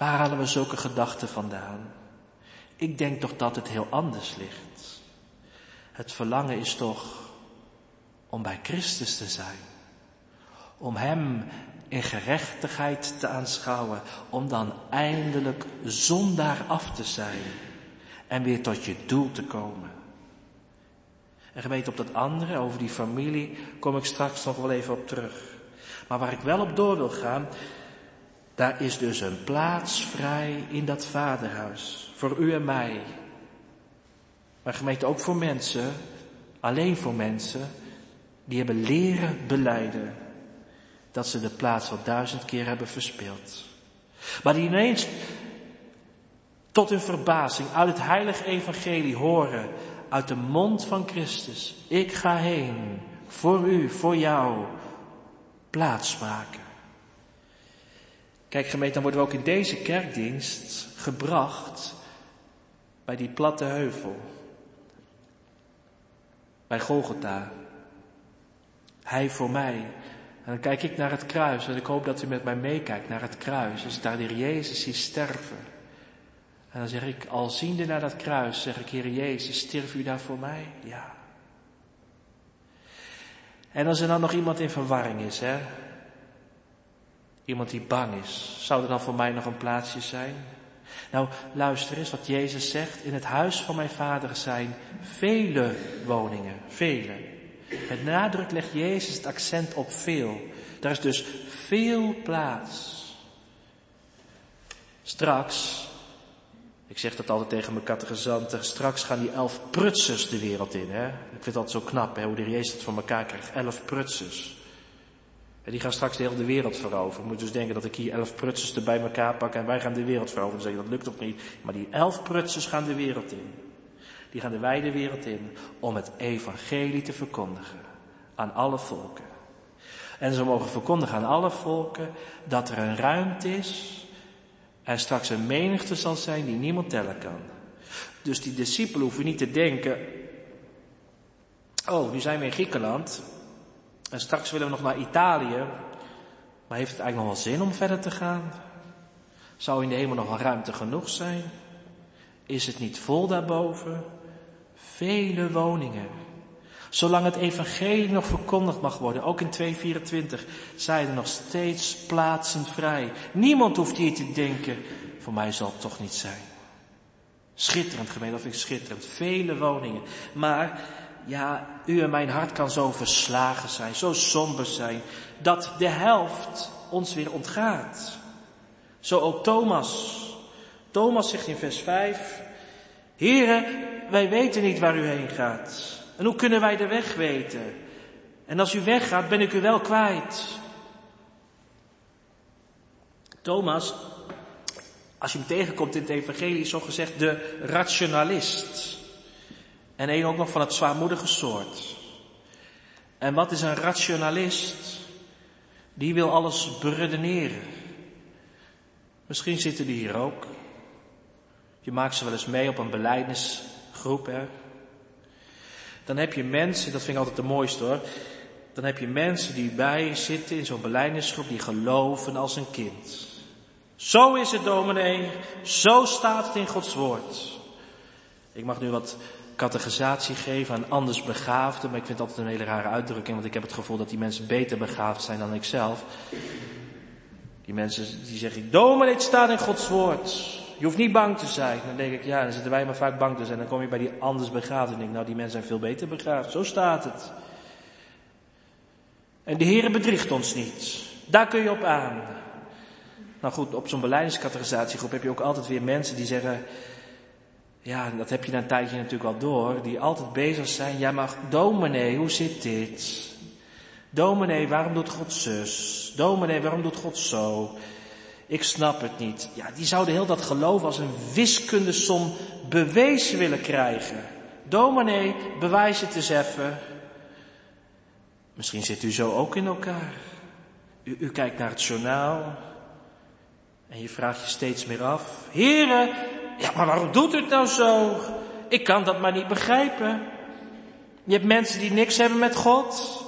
Waar halen we zulke gedachten vandaan? Ik denk toch dat het heel anders ligt. Het verlangen is toch om bij Christus te zijn. Om Hem in gerechtigheid te aanschouwen. Om dan eindelijk zondaar af te zijn. En weer tot je doel te komen. En gemeente op dat andere, over die familie, kom ik straks nog wel even op terug. Maar waar ik wel op door wil gaan, daar is dus een plaats vrij in dat vaderhuis. Voor u en mij. Maar gemeente ook voor mensen, alleen voor mensen, die hebben leren beleiden dat ze de plaats al duizend keer hebben verspeeld. Maar die ineens tot hun verbazing uit het heilige evangelie horen uit de mond van Christus. Ik ga heen voor u, voor jou, plaats maken. Kijk gemeente, dan worden we ook in deze kerkdienst gebracht bij die platte heuvel. Bij Golgotha. Hij voor mij. En dan kijk ik naar het kruis en ik hoop dat u met mij meekijkt naar het kruis. Als ik daar de Heer Jezus zie sterven. En dan zeg ik, al ziende naar dat kruis, zeg ik, Heer Jezus, stierf u daar voor mij? Ja. En als er dan nog iemand in verwarring is, hè. Iemand die bang is, zou er dan voor mij nog een plaatsje zijn? Nou, luister eens wat Jezus zegt. In het huis van mijn vader zijn vele woningen. Vele. Met nadruk legt Jezus het accent op veel. Daar is dus veel plaats. Straks, ik zeg dat altijd tegen mijn catechizanten, straks gaan die elf prutsers de wereld in. Hè? Ik vind altijd zo knap hè, hoe de Jezus het voor elkaar krijgt. Elf prutsers. En die gaan straks de hele wereld veroveren. Moet dus denken dat ik hier elf prutsers er bij elkaar pak en wij gaan de wereld veroveren. Dan zeg je, dat lukt toch niet? Maar die elf prutsers gaan de wereld in. Die gaan de wijde wereld in om het evangelie te verkondigen aan alle volken. En ze mogen verkondigen aan alle volken dat er een ruimte is en straks een menigte zal zijn die niemand tellen kan. Dus die discipelen hoeven niet te denken, oh, nu zijn we in Griekenland en straks willen we nog naar Italië, maar heeft het eigenlijk nog wel zin om verder te gaan? Zou in de hemel nog wel ruimte genoeg zijn? Is het niet vol daarboven? Vele woningen. Zolang het evangelie nog verkondigd mag worden, ook in 224, zijn er nog steeds plaatsen vrij. Niemand hoeft hier te denken, voor mij zal het toch niet zijn. Schitterend gemeente, dat vind ik schitterend. Vele woningen. Maar, ja, u en mijn hart kan zo verslagen zijn, zo somber zijn, dat de helft ons weer ontgaat. Zo ook Thomas. Thomas zegt in vers 5, Heren, wij weten niet waar u heen gaat. En hoe kunnen wij de weg weten? En als u weggaat, ben ik u wel kwijt. Thomas, als je hem tegenkomt in het evangelie, is zo gezegd de rationalist. En een ook nog van het zwaarmoedige soort. En wat is een rationalist? Die wil alles beredeneren. Misschien zitten die hier ook. Je maakt ze wel eens mee op een beleidnisgroep, hè. Dan heb je mensen, dat vind ik altijd de mooiste hoor. Dan heb je mensen die bij zitten in zo'n beleidingsgroep die geloven als een kind. Zo is het dominee, zo staat het in Gods woord. Ik mag nu wat categorisatie geven aan anders begaafden, maar ik vind het altijd een hele rare uitdrukking, want ik heb het gevoel dat die mensen beter begaafd zijn dan ik zelf. Die mensen die zeggen, dominee, het staat in Gods woord. Je hoeft niet bang te zijn. Dan denk ik, ja, dan zitten wij maar vaak bang te zijn. Dan kom je bij die anders begaafd en denk nou, die mensen zijn veel beter begaafd. Zo staat het. En de Heer bedriegt ons niet. Daar kun je op aan. Nou goed, op zo'n beleidingscategorisatiegroep heb je ook altijd weer mensen die zeggen, ja, dat heb je na een tijdje natuurlijk wel door, die altijd bezig zijn, ja maar dominee, hoe zit dit? Dominee, waarom doet God zus? Dominee, waarom doet God zo? Ik snap het niet. Ja, die zouden heel dat geloof als een wiskundesom bewezen willen krijgen. Dominee, bewijs het eens even. Misschien zit u zo ook in elkaar. U, u kijkt naar het journaal en je vraagt je steeds meer af. Heren, ja, maar waarom doet u het nou zo? Ik kan dat maar niet begrijpen. Je hebt mensen die niks hebben met God.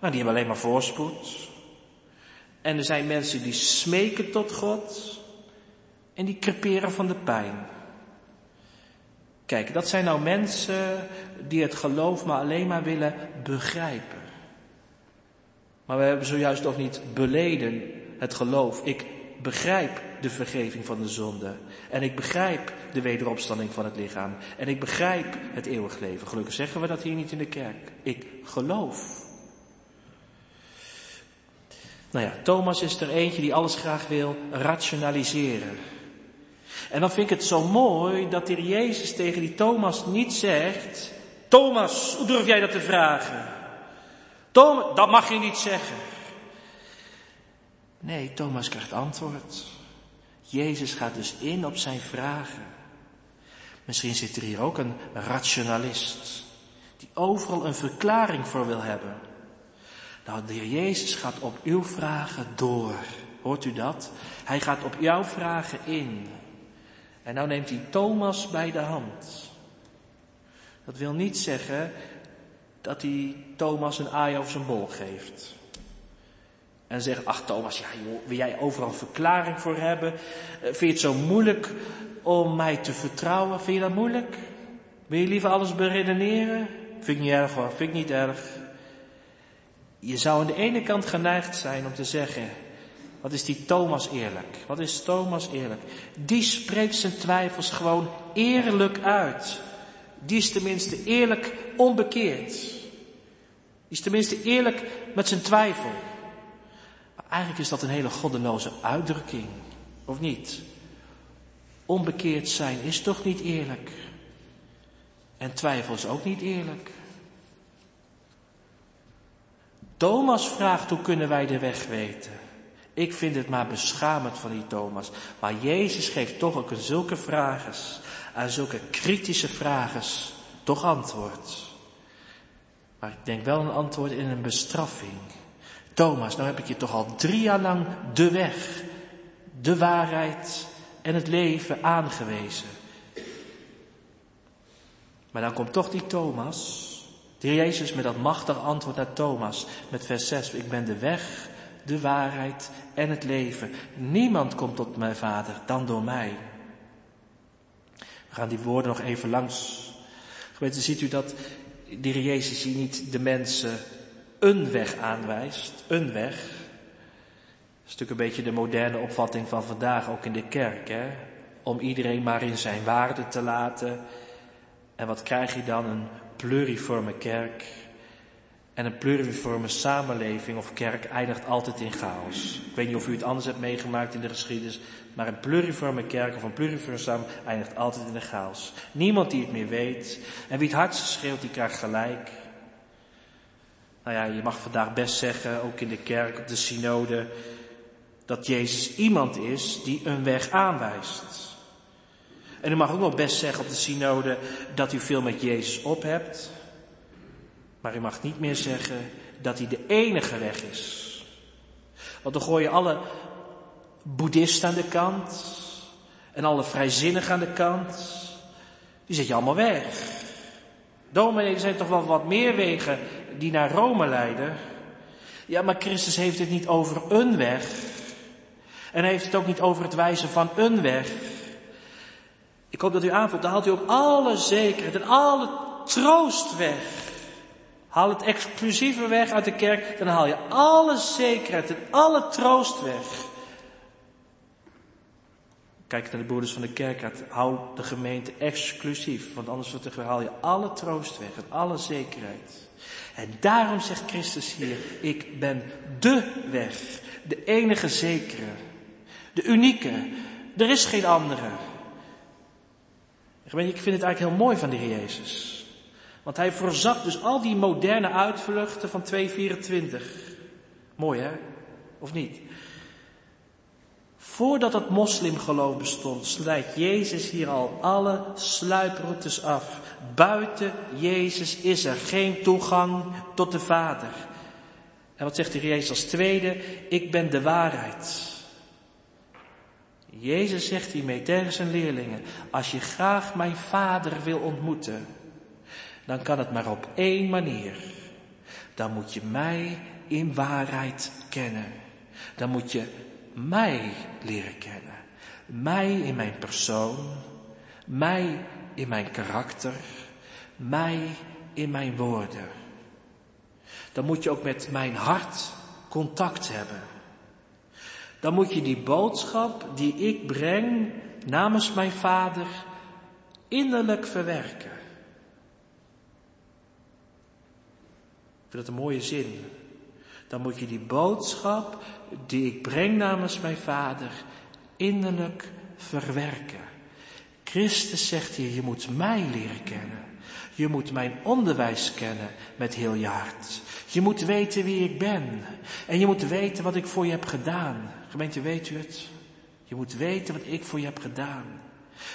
Nou, die hebben alleen maar voorspoed. En er zijn mensen die smeken tot God en die creperen van de pijn. Kijk, dat zijn nou mensen die het geloof maar alleen maar willen begrijpen. Maar we hebben zojuist toch niet beleden het geloof. Ik begrijp de vergeving van de zonde. En ik begrijp de wederopstanding van het lichaam. En ik begrijp het eeuwig leven. Gelukkig zeggen we dat hier niet in de kerk. Ik geloof. Nou ja, Thomas is er eentje die alles graag wil rationaliseren. En dan vind ik het zo mooi dat de Jezus tegen die Thomas niet zegt, Thomas, hoe durf jij dat te vragen? Thomas, dat mag je niet zeggen. Nee, Thomas krijgt antwoord. Jezus gaat dus in op zijn vragen. Misschien zit er hier ook een rationalist die overal een verklaring voor wil hebben. Nou, de Heer Jezus gaat op uw vragen door. Hoort u dat? Hij gaat op jouw vragen in. En nou neemt hij Thomas bij de hand. Dat wil niet zeggen dat hij Thomas een aai over zijn bol geeft. En zegt, ach Thomas, ja, wil jij overal verklaring voor hebben? Eh, vind je het zo moeilijk om mij te vertrouwen? Vind je dat moeilijk? Wil je liever alles beredeneren? Vind ik niet erg hoor, vind ik niet erg. Je zou aan de ene kant geneigd zijn om te zeggen, wat is die Thomas eerlijk? Wat is Thomas eerlijk? Die spreekt zijn twijfels gewoon eerlijk uit. Die is tenminste eerlijk onbekeerd. Die is tenminste eerlijk met zijn twijfel. Eigenlijk is dat een hele goddeloze uitdrukking, of niet? Onbekeerd zijn is toch niet eerlijk? En twijfel is ook niet eerlijk. Thomas vraagt hoe kunnen wij de weg weten? Ik vind het maar beschamend van die Thomas. Maar Jezus geeft toch ook een zulke vragen, aan zulke kritische vragen, toch antwoord. Maar ik denk wel een antwoord in een bestraffing. Thomas, nou heb ik je toch al drie jaar lang de weg, de waarheid en het leven aangewezen. Maar dan komt toch die Thomas. De Jezus met dat machtige antwoord naar Thomas. Met vers 6. Ik ben de weg, de waarheid en het leven. Niemand komt tot mijn vader dan door mij. We gaan die woorden nog even langs. Gemeente, ziet u dat Heer Jezus hier niet de mensen een weg aanwijst. Een weg. Dat is natuurlijk een beetje de moderne opvatting van vandaag, ook in de kerk. Hè? Om iedereen maar in zijn waarde te laten. En wat krijg je dan? Een pluriforme kerk. En een pluriforme samenleving of kerk eindigt altijd in chaos. Ik weet niet of u het anders hebt meegemaakt in de geschiedenis, maar een pluriforme kerk of een pluriforme samenleving eindigt altijd in chaos. Niemand die het meer weet. En wie het hardst schreeuwt, die krijgt gelijk. Nou ja, je mag vandaag best zeggen, ook in de kerk, op de synode, dat Jezus iemand is die een weg aanwijst. En u mag ook nog best zeggen op de synode dat u veel met Jezus op hebt. Maar u mag niet meer zeggen dat hij de enige weg is. Want dan gooi je alle boeddhisten aan de kant. En alle vrijzinnigen aan de kant. Die zet je allemaal weg. Dominee, er zijn toch wel wat meer wegen die naar Rome leiden. Ja, maar Christus heeft het niet over een weg. En hij heeft het ook niet over het wijzen van een weg. Ik hoop dat u aanvoelt, dan haalt u ook alle zekerheid en alle troost weg. Haal het exclusieve weg uit de kerk, dan haal je alle zekerheid en alle troost weg. Kijk naar de broeders van de kerk, hou de gemeente exclusief, want anders haal je alle troost weg en alle zekerheid. En daarom zegt Christus hier, ik ben de weg, de enige zekere, de unieke, er is geen andere. Ik vind het eigenlijk heel mooi van de Heer Jezus. Want hij voorzag dus al die moderne uitvluchten van 224. Mooi hè? Of niet? Voordat het moslimgeloof bestond, slijt Jezus hier al alle sluiproutes af. Buiten Jezus is er geen toegang tot de Vader. En wat zegt de Heer Jezus als tweede? Ik ben de waarheid. Jezus zegt hiermee tegen zijn leerlingen, als je graag mijn vader wil ontmoeten, dan kan het maar op één manier. Dan moet je mij in waarheid kennen. Dan moet je mij leren kennen. Mij in mijn persoon, mij in mijn karakter, mij in mijn woorden. Dan moet je ook met mijn hart contact hebben dan moet je die boodschap die ik breng namens mijn vader innerlijk verwerken. Ik vind dat een mooie zin. Dan moet je die boodschap die ik breng namens mijn vader innerlijk verwerken. Christus zegt hier, je moet mij leren kennen. Je moet mijn onderwijs kennen met heel je hart. Je moet weten wie ik ben. En je moet weten wat ik voor je heb gedaan. Gemeente, weet u het? Je moet weten wat ik voor je heb gedaan.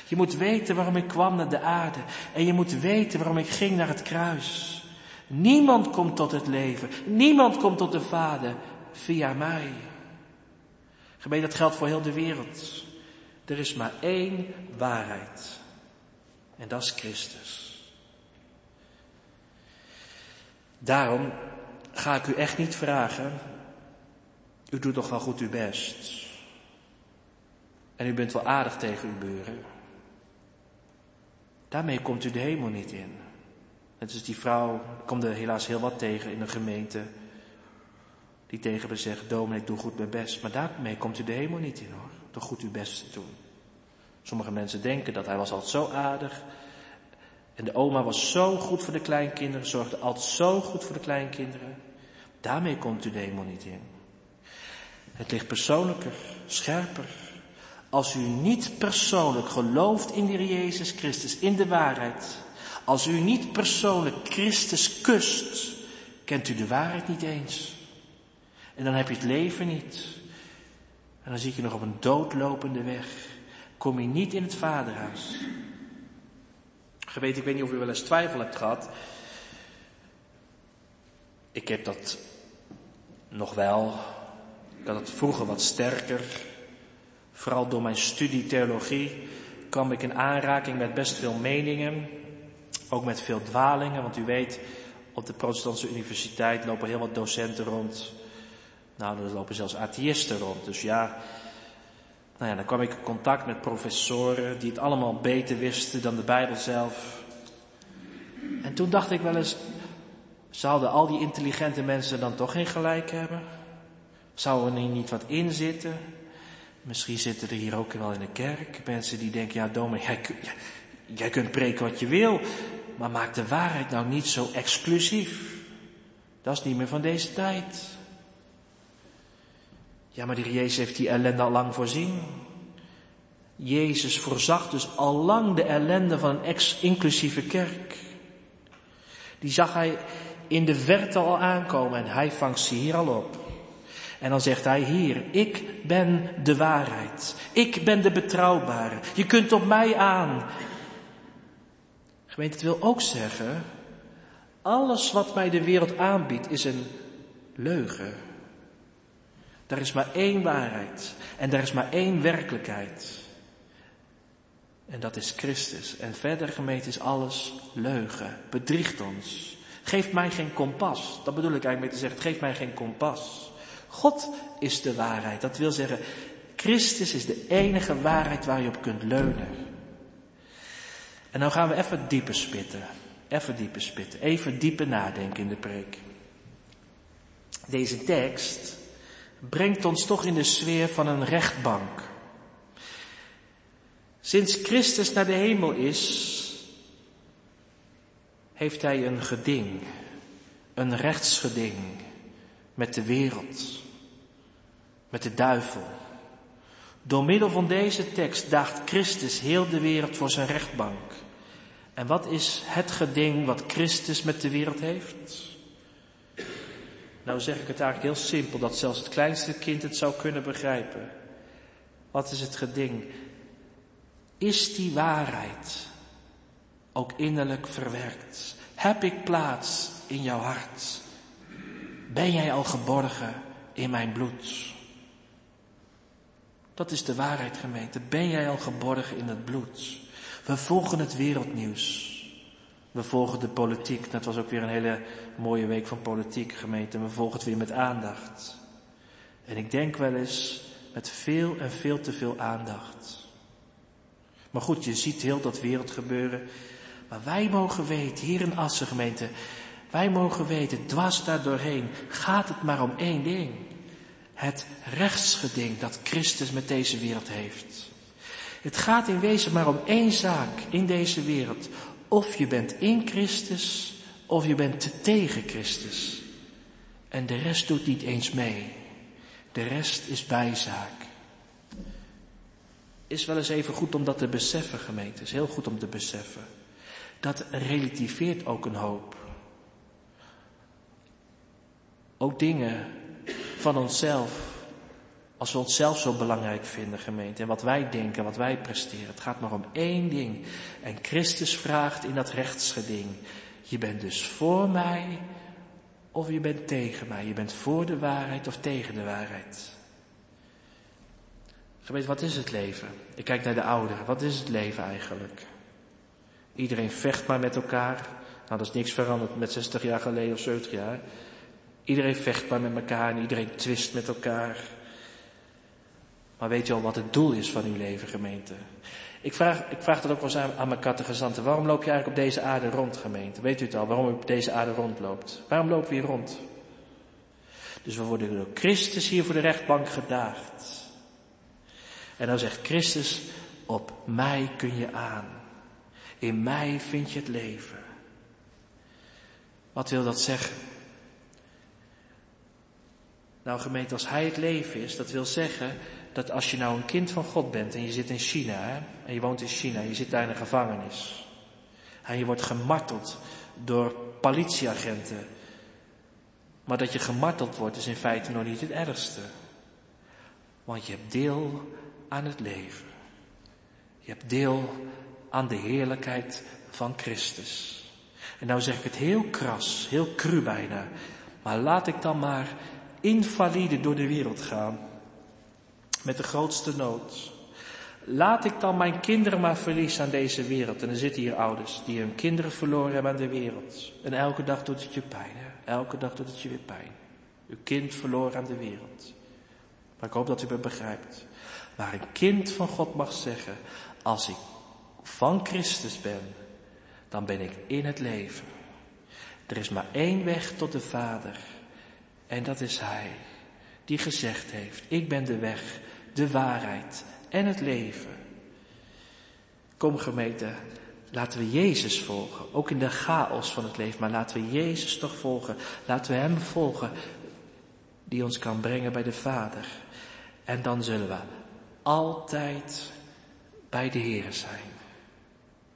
Je moet weten waarom ik kwam naar de aarde. En je moet weten waarom ik ging naar het kruis. Niemand komt tot het leven. Niemand komt tot de Vader via mij. Gemeente, dat geldt voor heel de wereld. Er is maar één waarheid. En dat is Christus. Daarom ga ik u echt niet vragen. U doet toch wel goed uw best. En u bent wel aardig tegen uw buren. Daarmee komt u de hemel niet in. Het is die vrouw, ik kom er helaas heel wat tegen in de gemeente, die tegen me zegt, dominee, ik doe goed mijn best. Maar daarmee komt u de hemel niet in hoor, door goed uw best te doen. Sommige mensen denken dat hij was altijd zo aardig. En de oma was zo goed voor de kleinkinderen, zorgde altijd zo goed voor de kleinkinderen. Daarmee komt u de hemel niet in. Het ligt persoonlijker, scherper. Als u niet persoonlijk gelooft in de Jezus Christus, in de waarheid. Als u niet persoonlijk Christus kust, kent u de waarheid niet eens. En dan heb je het leven niet. En dan zit je nog op een doodlopende weg. Kom je niet in het vaderhuis. Geweten, ik weet niet of u wel eens twijfel hebt gehad. Ik heb dat nog wel. Ik had het vroeger wat sterker. Vooral door mijn studie theologie kwam ik in aanraking met best veel meningen. Ook met veel dwalingen, want u weet, op de protestantse universiteit lopen heel wat docenten rond. Nou, er lopen zelfs atheïsten rond. Dus ja, nou ja, dan kwam ik in contact met professoren die het allemaal beter wisten dan de Bijbel zelf. En toen dacht ik wel eens, zouden al die intelligente mensen dan toch geen gelijk hebben? Zou er niet wat in zitten? Misschien zitten er hier ook wel in de kerk mensen die denken, ja dominee, jij, jij kunt preken wat je wil, maar maak de waarheid nou niet zo exclusief. Dat is niet meer van deze tijd. Ja, maar die Jezus heeft die ellende al lang voorzien. Jezus voorzag dus al lang de ellende van een ex-inclusieve kerk. Die zag hij in de verte al aankomen en hij vangt ze hier al op. En dan zegt hij hier, ik ben de waarheid. Ik ben de betrouwbare. Je kunt op mij aan. Gemeente, het wil ook zeggen, alles wat mij de wereld aanbiedt is een leugen. Er is maar één waarheid en er is maar één werkelijkheid. En dat is Christus. En verder gemeente is alles leugen, bedriegt ons. Geeft mij geen kompas. Dat bedoel ik eigenlijk mee te zeggen, geef mij geen kompas. God is de waarheid. Dat wil zeggen, Christus is de enige waarheid waar je op kunt leunen. En nou gaan we even dieper spitten. Even dieper spitten. Even dieper nadenken in de preek. Deze tekst brengt ons toch in de sfeer van een rechtbank. Sinds Christus naar de hemel is, heeft hij een geding, een rechtsgeding met de wereld, met de duivel. Door middel van deze tekst daagt Christus heel de wereld voor zijn rechtbank. En wat is het geding wat Christus met de wereld heeft? Nou zeg ik het eigenlijk heel simpel, dat zelfs het kleinste kind het zou kunnen begrijpen. Wat is het geding? Is die waarheid ook innerlijk verwerkt? Heb ik plaats in jouw hart? Ben jij al geborgen in mijn bloed? Dat is de waarheid gemeente. Ben jij al geborgen in het bloed? We volgen het wereldnieuws. We volgen de politiek. Dat was ook weer een hele mooie week van politiek gemeente. We volgen het weer met aandacht. En ik denk wel eens met veel en veel te veel aandacht. Maar goed, je ziet heel dat wereldgebeuren. Maar wij mogen weten, hier in Assen gemeente, wij mogen weten, dwars daar doorheen gaat het maar om één ding. Het rechtsgeding dat Christus met deze wereld heeft. Het gaat in wezen maar om één zaak in deze wereld. Of je bent in Christus, of je bent tegen Christus. En de rest doet niet eens mee. De rest is bijzaak. Is wel eens even goed om dat te beseffen, gemeente. Is heel goed om te beseffen. Dat relativeert ook een hoop. Ook dingen van onszelf. Als we onszelf zo belangrijk vinden, gemeente, en wat wij denken, wat wij presteren. Het gaat maar om één ding. En Christus vraagt in dat rechtsgeding, je bent dus voor mij of je bent tegen mij. Je bent voor de waarheid of tegen de waarheid. Gemeente, wat is het leven? Ik kijk naar de ouderen. Wat is het leven eigenlijk? Iedereen vecht maar met elkaar. Nou, dat is niks veranderd met 60 jaar geleden of 70 jaar. Iedereen vecht maar met elkaar en iedereen twist met elkaar. Maar weet je al wat het doel is van uw leven, gemeente? Ik vraag, ik vraag dat ook wel eens aan, aan mijn kattegezanten. Waarom loop je eigenlijk op deze aarde rond, gemeente? Weet u het al, waarom u op deze aarde rondloopt? Waarom lopen we hier rond? Dus we worden door Christus hier voor de rechtbank gedaagd. En dan zegt Christus, op mij kun je aan. In mij vind je het leven. Wat wil dat zeggen? Nou gemeente, als Hij het leven is, dat wil zeggen dat als je nou een kind van God bent en je zit in China, hè, en je woont in China, je zit daar in een gevangenis. En je wordt gemarteld door politieagenten. Maar dat je gemarteld wordt is in feite nog niet het ergste. Want je hebt deel aan het leven. Je hebt deel aan de heerlijkheid van Christus. En nou zeg ik het heel kras, heel cru bijna. Maar laat ik dan maar invalide door de wereld gaan. Met de grootste nood. Laat ik dan mijn kinderen maar verliezen aan deze wereld. En er zitten hier ouders die hun kinderen verloren hebben aan de wereld. En elke dag doet het je pijn. Hè? Elke dag doet het je weer pijn. Uw kind verloren aan de wereld. Maar ik hoop dat u me begrijpt. Maar een kind van God mag zeggen, als ik van Christus ben, dan ben ik in het leven. Er is maar één weg tot de Vader. En dat is Hij, die gezegd heeft, ik ben de weg, de waarheid en het leven. Kom gemeente, laten we Jezus volgen, ook in de chaos van het leven, maar laten we Jezus toch volgen. Laten we Hem volgen, die ons kan brengen bij de Vader. En dan zullen we altijd bij de Heer zijn.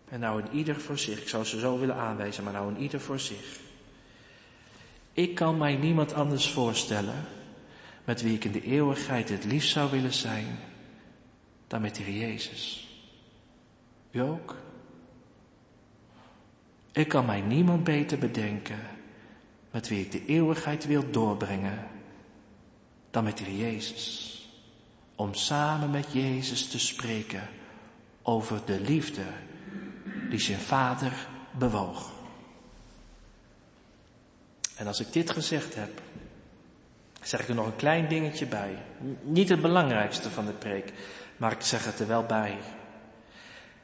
En nou in ieder voor zich. Ik zou ze zo willen aanwijzen, maar nou in ieder voor zich. Ik kan mij niemand anders voorstellen met wie ik in de eeuwigheid het liefst zou willen zijn dan met de Jezus. U ook? Ik kan mij niemand beter bedenken met wie ik de eeuwigheid wil doorbrengen dan met de Jezus. Om samen met Jezus te spreken over de liefde die zijn vader bewoog. En als ik dit gezegd heb, zeg ik er nog een klein dingetje bij. Niet het belangrijkste van de preek, maar ik zeg het er wel bij.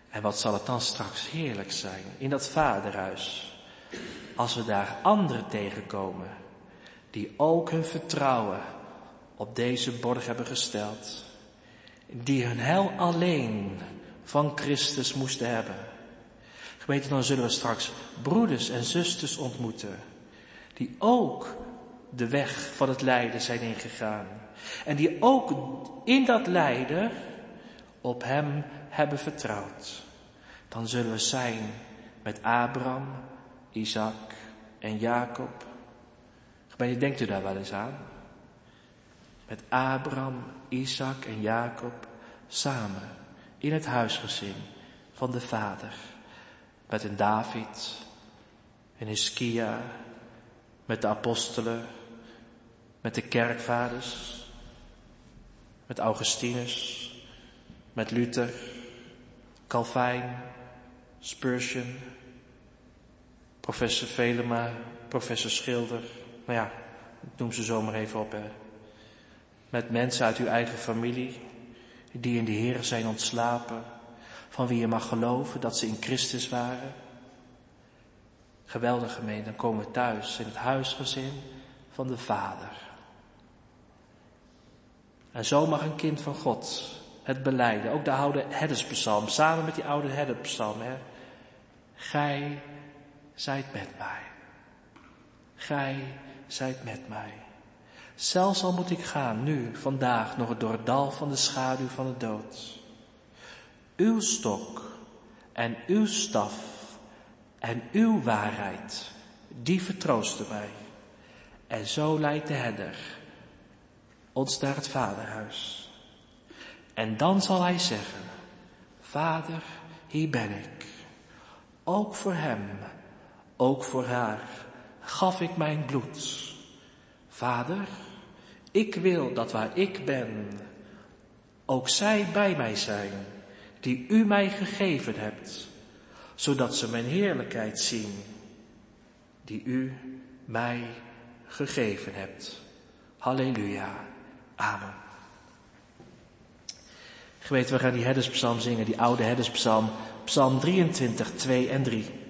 En wat zal het dan straks heerlijk zijn in dat vaderhuis, als we daar anderen tegenkomen, die ook hun vertrouwen op deze borg hebben gesteld, die hun hel alleen van Christus moesten hebben. Gemeente, dan zullen we straks broeders en zusters ontmoeten, die ook de weg van het lijden zijn ingegaan. En die ook in dat lijden op Hem hebben vertrouwd. Dan zullen we zijn met Abraham, Isaac en Jacob. Gemeente, denkt u daar wel eens aan? Met Abraham, Isaac en Jacob samen in het huisgezin van de Vader met een David, een Hiskia, met de apostelen, met de kerkvaders, met Augustinus, met Luther, Calvijn, Spurgeon, professor Velema, professor Schilder. Nou ja, ik noem ze zomaar even op. Met mensen uit uw eigen familie, die in de Heer zijn ontslapen, van wie je mag geloven dat ze in Christus waren. Geweldig gemeente, dan komen we thuis in het huisgezin van de Vader. En zo mag een kind van God het beleiden. Ook de oude herderspsalm, samen met die oude herderspsalm. Hè. Gij zijt met mij. Gij zijt met mij. Zelfs al moet ik gaan, nu, vandaag, nog door het dal van de schaduw van de dood. Uw stok en uw staf en uw waarheid, die vertroosten mij. En zo leidt de herder ons naar het vaderhuis. En dan zal hij zeggen, Vader, hier ben ik. Ook voor hem, ook voor haar, gaf ik mijn bloed. Vader, ik wil dat waar ik ben, ook zij bij mij zijn, die u mij gegeven hebt, zodat ze mijn heerlijkheid zien, die u mij gegeven hebt. Halleluja. Amen. Geweten, we gaan die herderspsalm zingen, die oude herderspsalm, psalm 23, 2 en 3.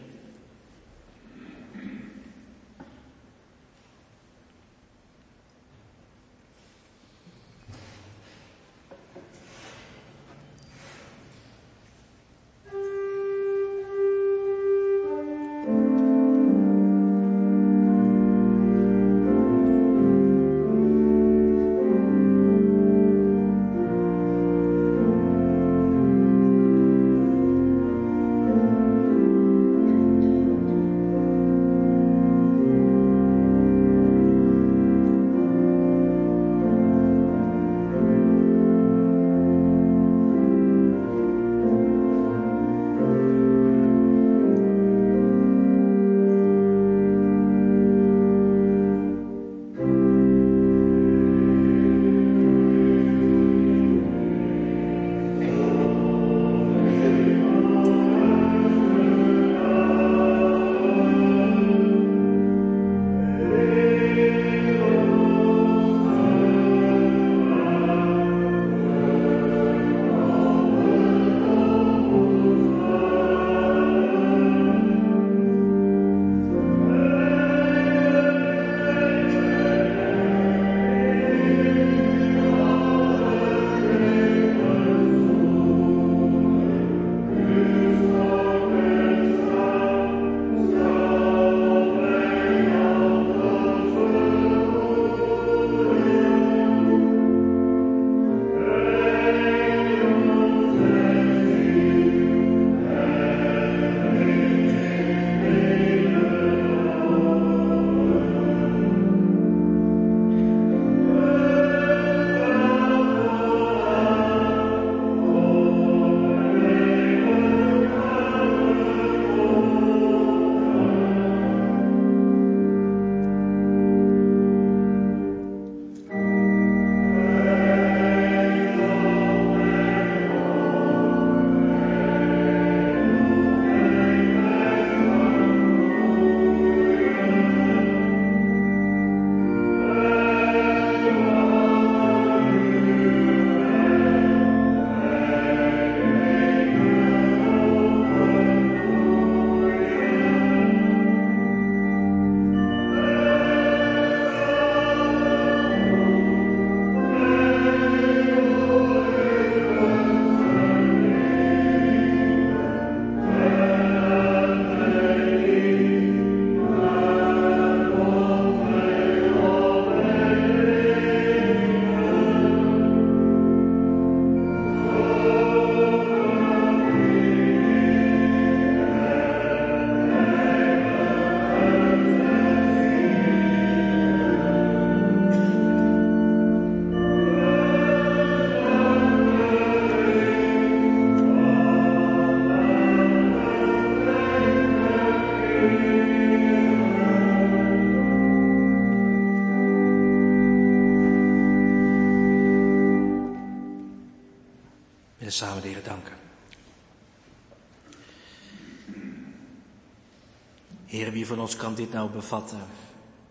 Van ons kan dit nou bevatten?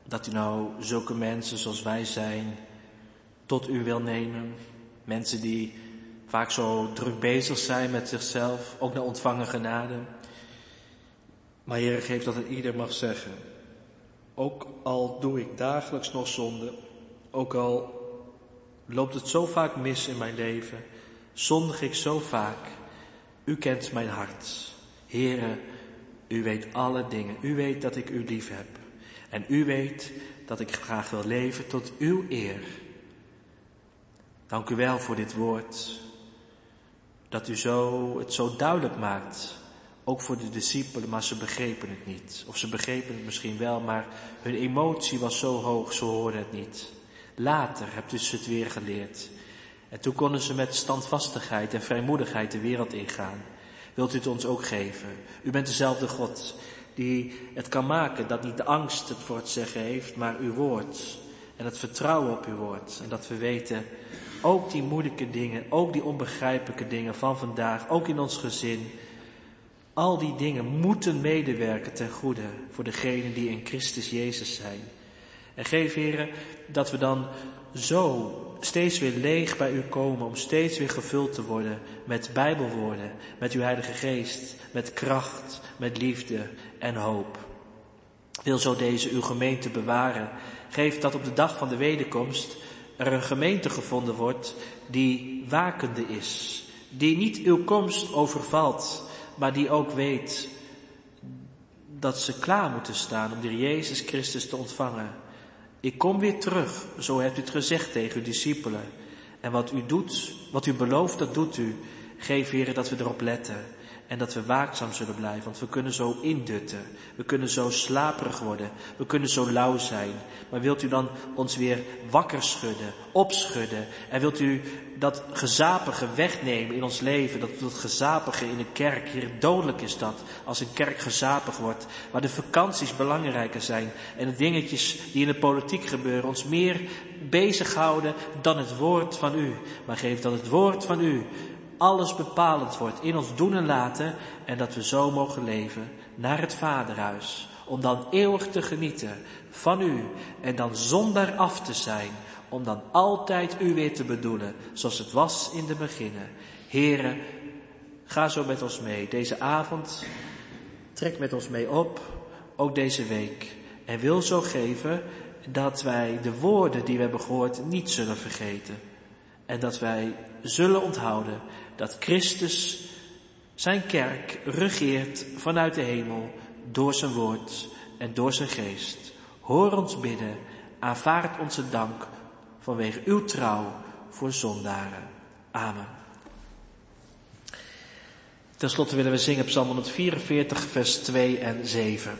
Dat u nou zulke mensen zoals wij zijn tot u wil nemen. Mensen die vaak zo druk bezig zijn met zichzelf, ook naar ontvangen genade. Maar Heer, geef dat het ieder mag zeggen. Ook al doe ik dagelijks nog zonde, ook al loopt het zo vaak mis in mijn leven, zondig ik zo vaak. U kent mijn hart. Heere, u weet alle dingen. U weet dat ik u lief heb. En u weet dat ik graag wil leven tot uw eer. Dank u wel voor dit woord. Dat u zo, het zo duidelijk maakt. Ook voor de discipelen, maar ze begrepen het niet. Of ze begrepen het misschien wel, maar hun emotie was zo hoog, ze hoorden het niet. Later hebt u ze het weer geleerd. En toen konden ze met standvastigheid en vrijmoedigheid de wereld ingaan. Wilt u het ons ook geven? U bent dezelfde God die het kan maken dat niet de angst het voor het zeggen heeft, maar uw woord. En het vertrouwen op uw woord. En dat we weten, ook die moeilijke dingen, ook die onbegrijpelijke dingen van vandaag, ook in ons gezin, al die dingen moeten medewerken ten goede voor degenen die in Christus Jezus zijn. En geef, heren, dat we dan zo steeds weer leeg bij u komen, om steeds weer gevuld te worden met Bijbelwoorden, met uw Heilige Geest, met kracht, met liefde en hoop. Wil zo deze uw gemeente bewaren. Geef dat op de dag van de wederkomst er een gemeente gevonden wordt die wakende is, die niet uw komst overvalt, maar die ook weet dat ze klaar moeten staan om de Jezus Christus te ontvangen. Ik kom weer terug, zo hebt u het gezegd tegen uw discipelen. En wat u doet, wat u belooft, dat doet u. Geef, heren, dat we erop letten. En dat we waakzaam zullen blijven, want we kunnen zo indutten. We kunnen zo slaperig worden. We kunnen zo lauw zijn. Maar wilt u dan ons weer wakker schudden, opschudden? En wilt u dat gezapige wegnemen in ons leven? Dat, dat gezapige in een kerk, hier dodelijk is dat. Als een kerk gezapig wordt. Waar de vakanties belangrijker zijn. En de dingetjes die in de politiek gebeuren ons meer bezighouden dan het woord van u. Maar geef dat het woord van u alles bepalend wordt in ons doen en laten en dat we zo mogen leven naar het Vaderhuis, om dan eeuwig te genieten van u en dan zonder af te zijn, om dan altijd u weer te bedoelen, zoals het was in de beginnen. Heren, ga zo met ons mee deze avond, trek met ons mee op, ook deze week, en wil zo geven dat wij de woorden die we hebben gehoord niet zullen vergeten. En dat wij zullen onthouden dat Christus zijn kerk regeert vanuit de hemel door zijn woord en door zijn geest. Hoor ons bidden, aanvaard onze dank vanwege uw trouw voor zondaren. Amen. Ten slotte willen we zingen Psalm 144, vers 2 en 7.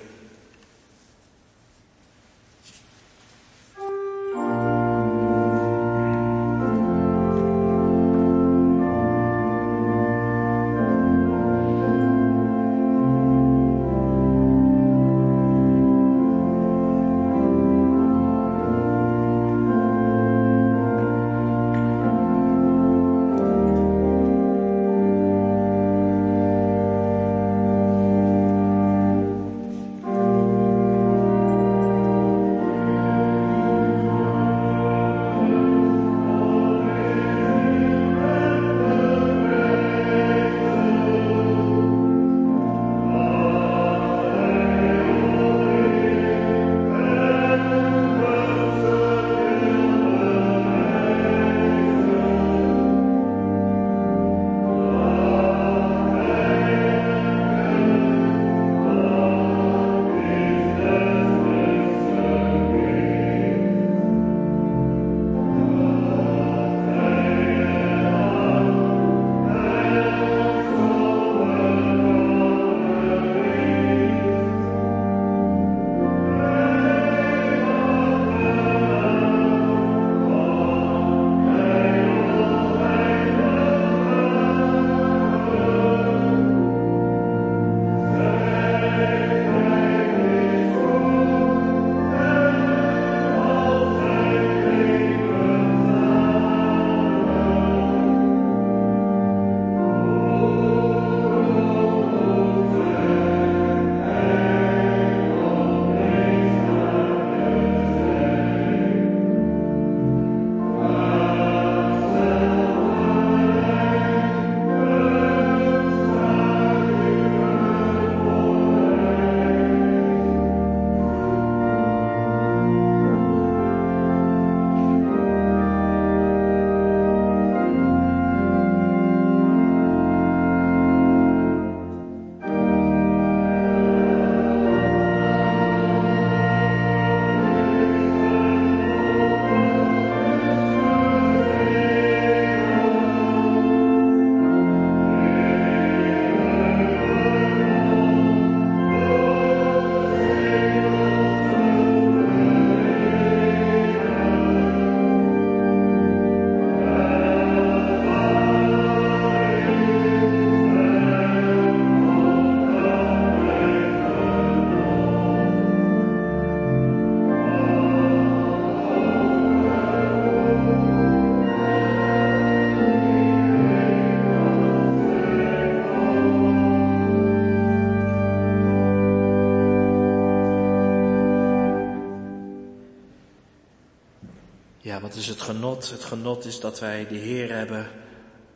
Wat is het genot? Het genot is dat wij de Heer hebben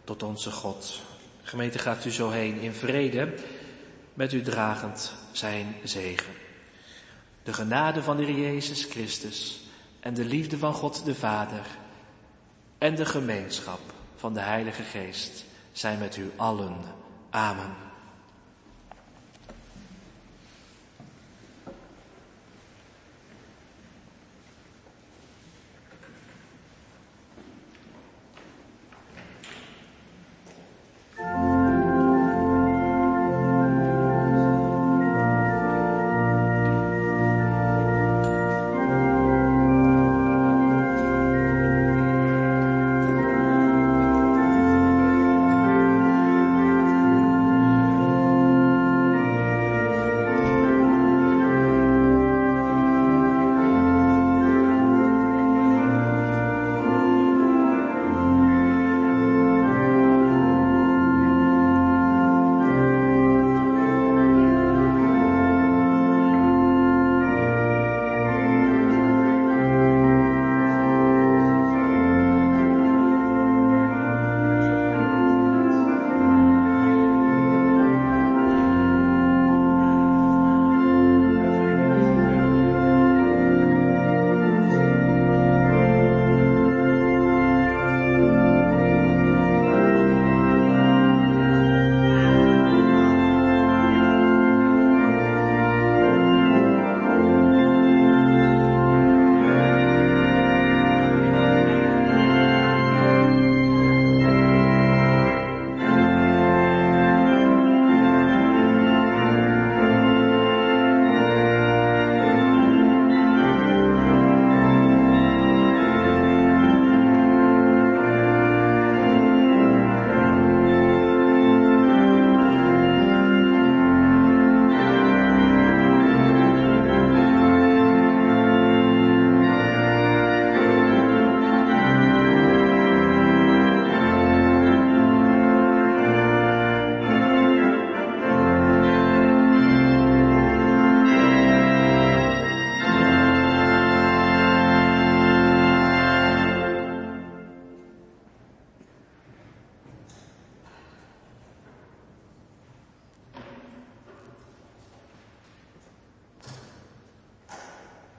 tot onze God. Gemeente gaat u zo heen in vrede, met u dragend zijn zegen. De genade van de Heer Jezus Christus en de liefde van God de Vader en de gemeenschap van de Heilige Geest zijn met u allen. Amen.